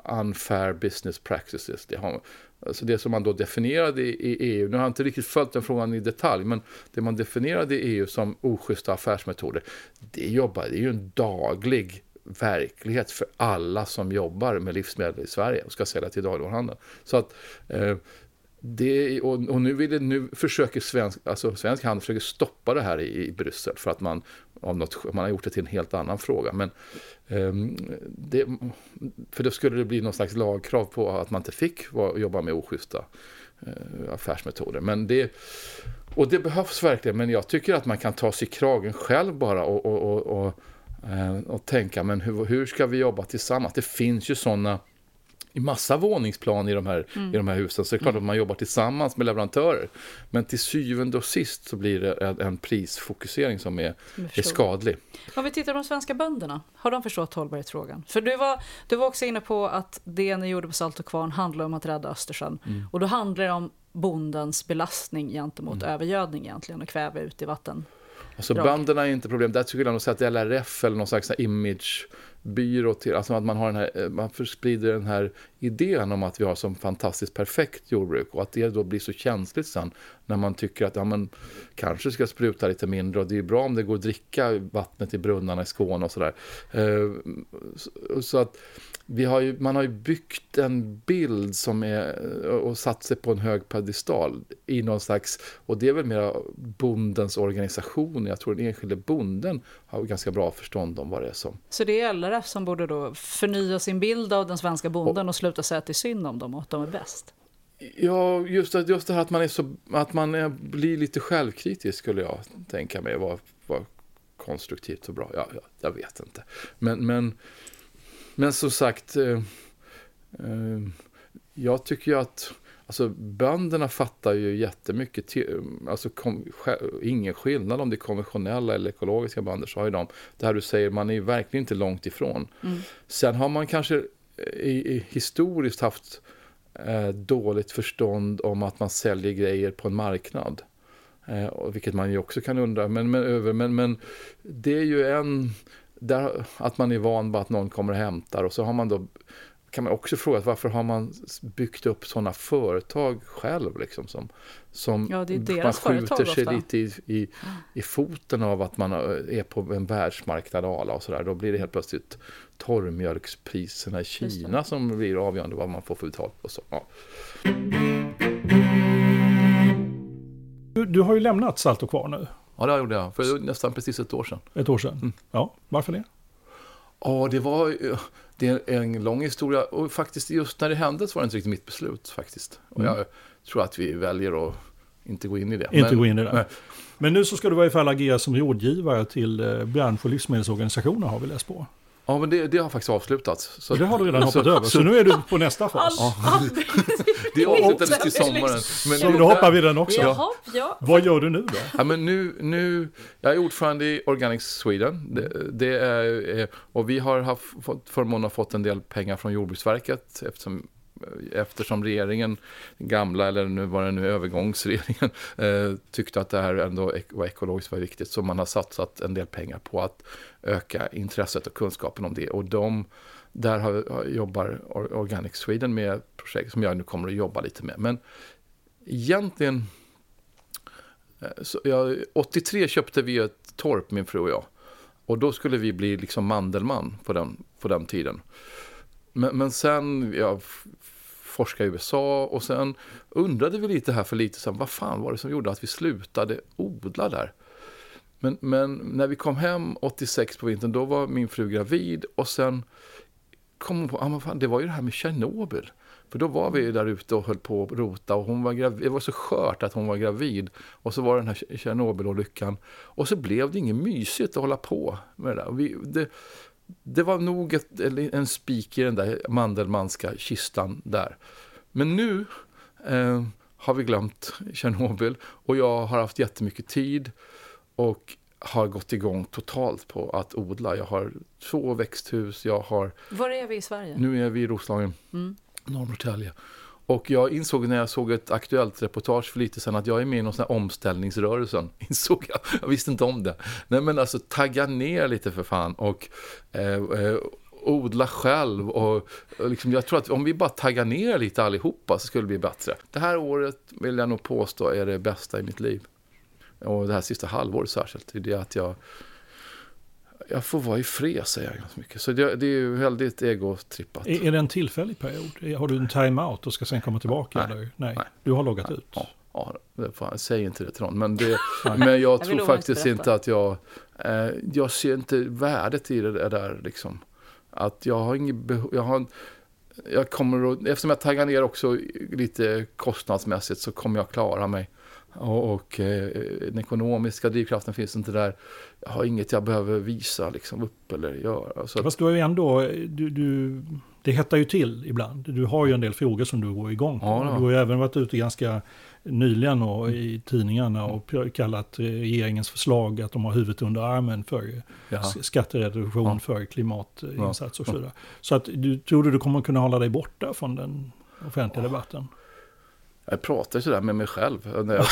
Speaker 5: unfair business practices. Det, har, alltså det som man då definierade i, i EU, nu har jag inte riktigt följt den frågan i detalj, men det man definierade i EU som oschyssta affärsmetoder, det, jobbar, det är ju en daglig verklighet för alla som jobbar med livsmedel i Sverige och ska sälja till dagligvaruhandeln. Så att eh, det, och, och, nu, vill det, nu försöker svensk, alltså svensk handel försöker stoppa det här i, i Bryssel för att man, om något, man har gjort det till en helt annan fråga. Men, eh, det, för då skulle det bli någon slags lagkrav på att man inte fick var, jobba med oschyssta eh, affärsmetoder. Men det, och det behövs verkligen, men jag tycker att man kan ta sig i kragen själv bara och, och, och och tänka, men hur, hur ska vi jobba tillsammans? Det finns ju sådana i massa våningsplan i de här, mm. i de här husen. Så det är klart mm. att man jobbar tillsammans med leverantörer. Men till syvende och sist så blir det en, en prisfokusering som är, är skadlig.
Speaker 4: Om vi tittar på de svenska bönderna, har de förstått hållbarhetsfrågan? För du var, du var också inne på att det ni gjorde på Salt och Kvarn handlar om att rädda Östersjön. Mm. Och då handlar det om bondens belastning gentemot mm. övergödning egentligen och kväve ut i vatten.
Speaker 5: Alltså bönderna är inte problem. Där skulle jag säga att LRF eller någon slags imagebyrå till, alltså att man har den här, eh, man sprider den här idén om att vi har som fantastiskt perfekt jordbruk och att det då blir så känsligt sen när man tycker att ja, man kanske ska spruta lite mindre och det är bra om det går att dricka vattnet i brunnarna i Skåne och sådär. Eh, så att vi har ju, man har ju byggt en bild som är och satt sig på en hög pedestal i någon slags, och det är väl mer bondens organisation. Jag tror den enskilde bonden har ganska bra förstånd om vad det är som.
Speaker 4: Så det är LRF som borde då förnya sin bild av den svenska bonden och, och sluta säga att det är synd om dem och att de är bäst?
Speaker 5: Ja, just det, just det här att man, är så, att man är, blir lite självkritisk skulle jag tänka mig var, var konstruktivt och bra. Ja, ja, jag vet inte. Men, men men som sagt, eh, eh, jag tycker ju att Alltså bönderna fattar ju jättemycket, till, alltså kom, ingen skillnad om det är konventionella eller ekologiska bönder så har ju de, det här du säger, man är ju verkligen inte långt ifrån. Mm. Sen har man kanske i, i, historiskt haft eh, dåligt förstånd om att man säljer grejer på en marknad. Eh, vilket man ju också kan undra, men, men, över, men, men det är ju en där, att man är van vid att någon kommer och hämtar och så har man då kan man också fråga varför har man byggt upp sådana företag själv liksom som, som
Speaker 4: ja,
Speaker 5: man skjuter sig ofta. lite i, i, i, foten av att man är på en världsmarknad ala och sådär. Då blir det helt plötsligt torrmjölkspriserna i Kina som blir avgörande vad man får för betalt och så. Ja.
Speaker 3: Du, du har ju lämnat Salt och Kvar nu.
Speaker 5: Ja, det gjorde jag. För nästan precis ett år sedan.
Speaker 3: Ett år sedan? Mm. Ja, varför det?
Speaker 5: Ja, det var det är en lång historia. Och faktiskt just när det hände så var det inte riktigt mitt beslut faktiskt. Och mm. jag tror att vi väljer att inte gå in i det.
Speaker 3: Inte men, gå in i det. Men, men nu så ska du i varje fall agera som rådgivare till eh, bransch och livsmedelsorganisationer har vi läst på.
Speaker 5: Ja, men det, det har faktiskt avslutats.
Speaker 3: Så, det har du redan hoppat så, över, så, så, nu är du på nästa fas.
Speaker 5: All, det avslutades till sommaren.
Speaker 3: Men så då hoppar vi den också. Ja. Vad gör du nu då?
Speaker 5: Ja, men nu, nu, jag är ordförande i Organic Sweden. Det, det är, och vi har haft, fått förmånen att fått en del pengar från Jordbruksverket eftersom eftersom regeringen, gamla eller nu var det nu övergångsregeringen, eh, tyckte att det här ändå var ekologiskt var viktigt. Så man har satsat en del pengar på att öka intresset och kunskapen om det. Och de, där har, jobbar Organic Sweden med projekt som jag nu kommer att jobba lite med. Men egentligen, eh, så jag, 83 köpte vi ett torp, min fru och jag. Och då skulle vi bli liksom Mandelmann på den, på den tiden. Men, men sen, jag Forska i USA och sen undrade vi lite här för lite sen, vad fan var det som gjorde att vi slutade odla där? Men, men när vi kom hem 86 på vintern, då var min fru gravid och sen kom hon på, ah, fan, det var ju det här med Tjernobyl. För då var vi där ute och höll på att rota och hon var gravid, det var så skört att hon var gravid. Och så var det den här Tjernobylolyckan. Och så blev det inget mysigt att hålla på med det där. Vi, det, det var nog ett, en spik i den där Mandelmanska kistan där. Men nu eh, har vi glömt Tjernobyl och jag har haft jättemycket tid och har gått igång totalt på att odla. Jag har två växthus, jag har...
Speaker 4: Var är vi i Sverige?
Speaker 5: Nu är vi i Roslagen,
Speaker 4: mm.
Speaker 5: Norrnorrtälje. Och jag insåg när jag såg ett aktuellt reportage för lite sedan att jag är med i någon sån här omställningsrörelsen. Insåg jag. Jag visste inte om det. Nej men alltså tagga ner lite för fan och eh, eh, odla själv och, och liksom, jag tror att om vi bara taggar ner lite allihopa så skulle det bli bättre. Det här året vill jag nog påstå är det bästa i mitt liv. Och det här sista halvåret särskilt. Det är det att jag jag får vara i fred säger jag ganska mycket. Så det, det är ju väldigt egotrippat.
Speaker 3: Är, är det en tillfällig period? Har du en time-out och ska sen komma tillbaka?
Speaker 5: Nej.
Speaker 3: Eller? Nej. Nej. Du har loggat
Speaker 5: Nej.
Speaker 3: ut?
Speaker 5: Ja, ja det fan, säg inte det till någon. Men, det, men jag, jag tror faktiskt inte att jag... Eh, jag ser inte värdet i det där liksom. Att jag har inget behov... Jag har, jag kommer att, eftersom jag taggar ner också lite kostnadsmässigt så kommer jag klara mig. Och, och eh, den ekonomiska drivkraften finns inte där. Jag har inget jag behöver visa liksom, upp eller göra. Så
Speaker 3: Fast du har ju ändå, du, du, det hettar ju till ibland. Du har ju en del frågor som du går igång på.
Speaker 5: Ja,
Speaker 3: du har ju även varit ute ganska nyligen och i tidningarna och kallat regeringens förslag att de har huvudet under armen för
Speaker 5: Ja.
Speaker 3: skattereduktion
Speaker 5: Ja.
Speaker 3: för klimatinsats och så vidare. Så att du, tror du du kommer kunna hålla dig borta från den offentliga debatten?
Speaker 5: Jag pratar sådär med mig själv. När jag,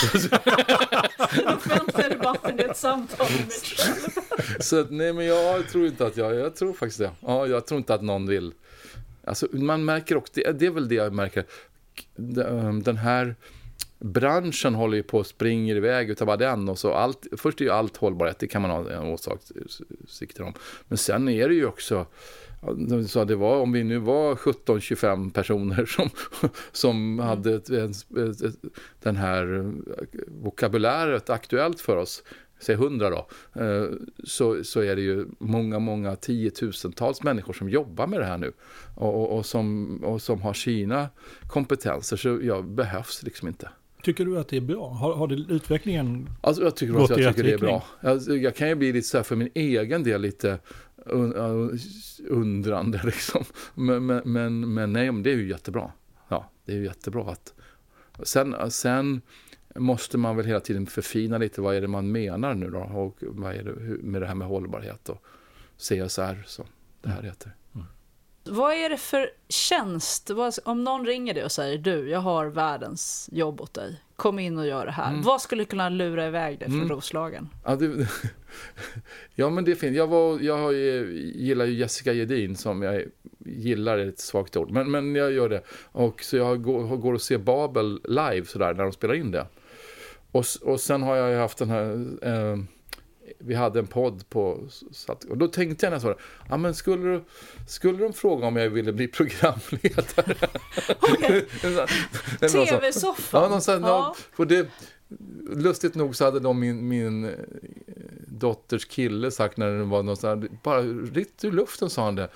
Speaker 4: Den offentliga debatten är ett samtal med mig själv.
Speaker 5: så att, nej men jag tror inte att jag, jag tror faktiskt det. Ja, jag tror inte att någon vill. Alltså man märker också, det, det är väl det jag märker. Den den här branschen håller ju på och springer iväg utav bara den och så allt, först är ju allt hållbarhet, det kan man ha en åsikter om. Men sen är det ju också, de sa det var, om vi nu var 17-25 personer som, som hade ett, ett, ett, ett, den här vokabuläret aktuellt för oss, säg 100 då, eh, så, så är det ju många, många tiotusentals människor som jobbar med det här nu och, och, och, som, och som har sina kompetenser, så jag behövs liksom inte.
Speaker 3: Tycker du att det är bra? Har, har det, utvecklingen
Speaker 5: Alltså jag tycker,
Speaker 3: Gått
Speaker 5: att
Speaker 3: i
Speaker 5: jag
Speaker 3: rätt
Speaker 5: tycker det är
Speaker 3: riktning?
Speaker 5: bra. Jag, jag kan ju bli lite så här för min egen del lite undrande liksom. Men, men, men, nej, men det är ju jättebra. Ja, det är ju jättebra att... Sen, sen måste man väl hela tiden förfina lite vad är det man menar nu då och vad är det med det här med hållbarhet och CSR som det här heter.
Speaker 4: Vad är det för tjänst? Om någon ringer dig och säger du, jag har världens jobb åt dig. Kom in och gör det här.
Speaker 5: Mm.
Speaker 4: Vad skulle kunna lura iväg dig från
Speaker 5: Mm.
Speaker 4: Roslagen?
Speaker 5: Ja, det, ja men det är fint. Jag, var, jag gillar ju Jessica Gedin som jag gillar är ett svagt ord. Men, men jag gör det. Och så jag går, går och ser Babel live sådär när de spelar in det. Och, och sen har jag ju haft den här... Eh, vi hade en podd på... Och då tänkte jag när jag det. Ja men skulle, skulle de fråga om jag ville bli programledare?
Speaker 4: TV-soffan?
Speaker 5: Ja, någon sån,
Speaker 4: Ja.
Speaker 5: För det, lustigt nog så hade de min, min eh, dotters kille sagt när det var någon sån här, bara rätt ur luften sa han det.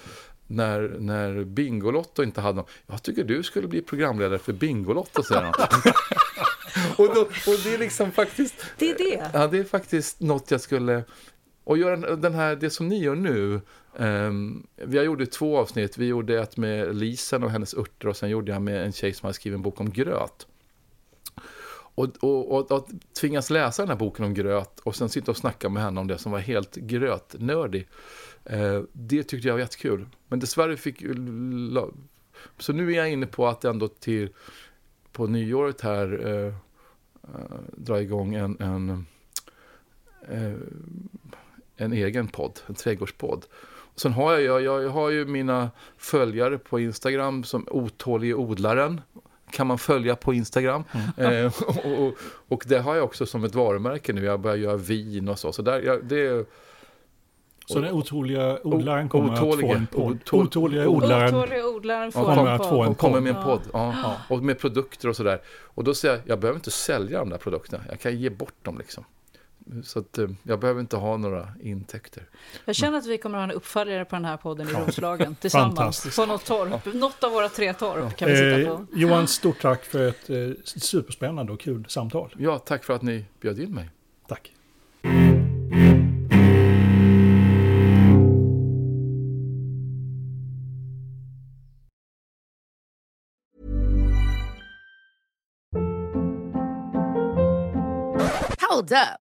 Speaker 5: När, när Bingolotto inte hade någon. Jag tycker du skulle bli programledare för Bingolotto, säger han. och, då, och det är liksom faktiskt...
Speaker 4: Det är det.
Speaker 5: Ja, det är faktiskt något jag skulle... Och göra den- den här, det som ni gör nu. Um, vi har gjort två avsnitt. Vi gjorde ett med Lisen och hennes örter och sen gjorde jag med en tjej som har skrivit en bok om gröt. Och, och, och att tvingas läsa den här boken om gröt och sen sitta och snacka med henne om det som var helt grötnördig. Eh, det tyckte jag var jättekul. Men dessvärre fick ju... Så nu är jag inne på att ändå till på nyåret här eh, eh dra igång en, en, eh, en egen podd, en trädgårdspodd. Och sen har jag, jag, jag har ju mina följare på Instagram som otålige odlaren. Kan man följa på Instagram. Eh, och, och, och det har jag också som ett varumärke nu. Jag börjar göra vin och så. så där, jag, det,
Speaker 3: Så den otroliga odlaren kommer att få en podd.
Speaker 5: otål-
Speaker 3: Otåliga odlaren.
Speaker 4: Otåliga odlaren får
Speaker 3: kommer
Speaker 4: en
Speaker 3: att få
Speaker 4: podd.
Speaker 3: en
Speaker 5: kommer med en
Speaker 4: Ja.
Speaker 5: podd. Ja. Och med produkter och sådär. Och då säger jag, jag behöver inte sälja de där produkterna. Jag kan ge bort dem liksom. Så att, eh, jag behöver inte ha några intäkter.
Speaker 4: Jag känner att vi kommer att ha en uppföljare på den här podden i Roslagen tillsammans. På något torp. Något av våra tre torp kan vi sitta
Speaker 3: Eh,
Speaker 4: på.
Speaker 3: Johan, stort tack för ett eh, superspännande och kul samtal.
Speaker 5: Ja, tack för att ni bjöd in mig.
Speaker 3: Tack.
Speaker 6: Hold up.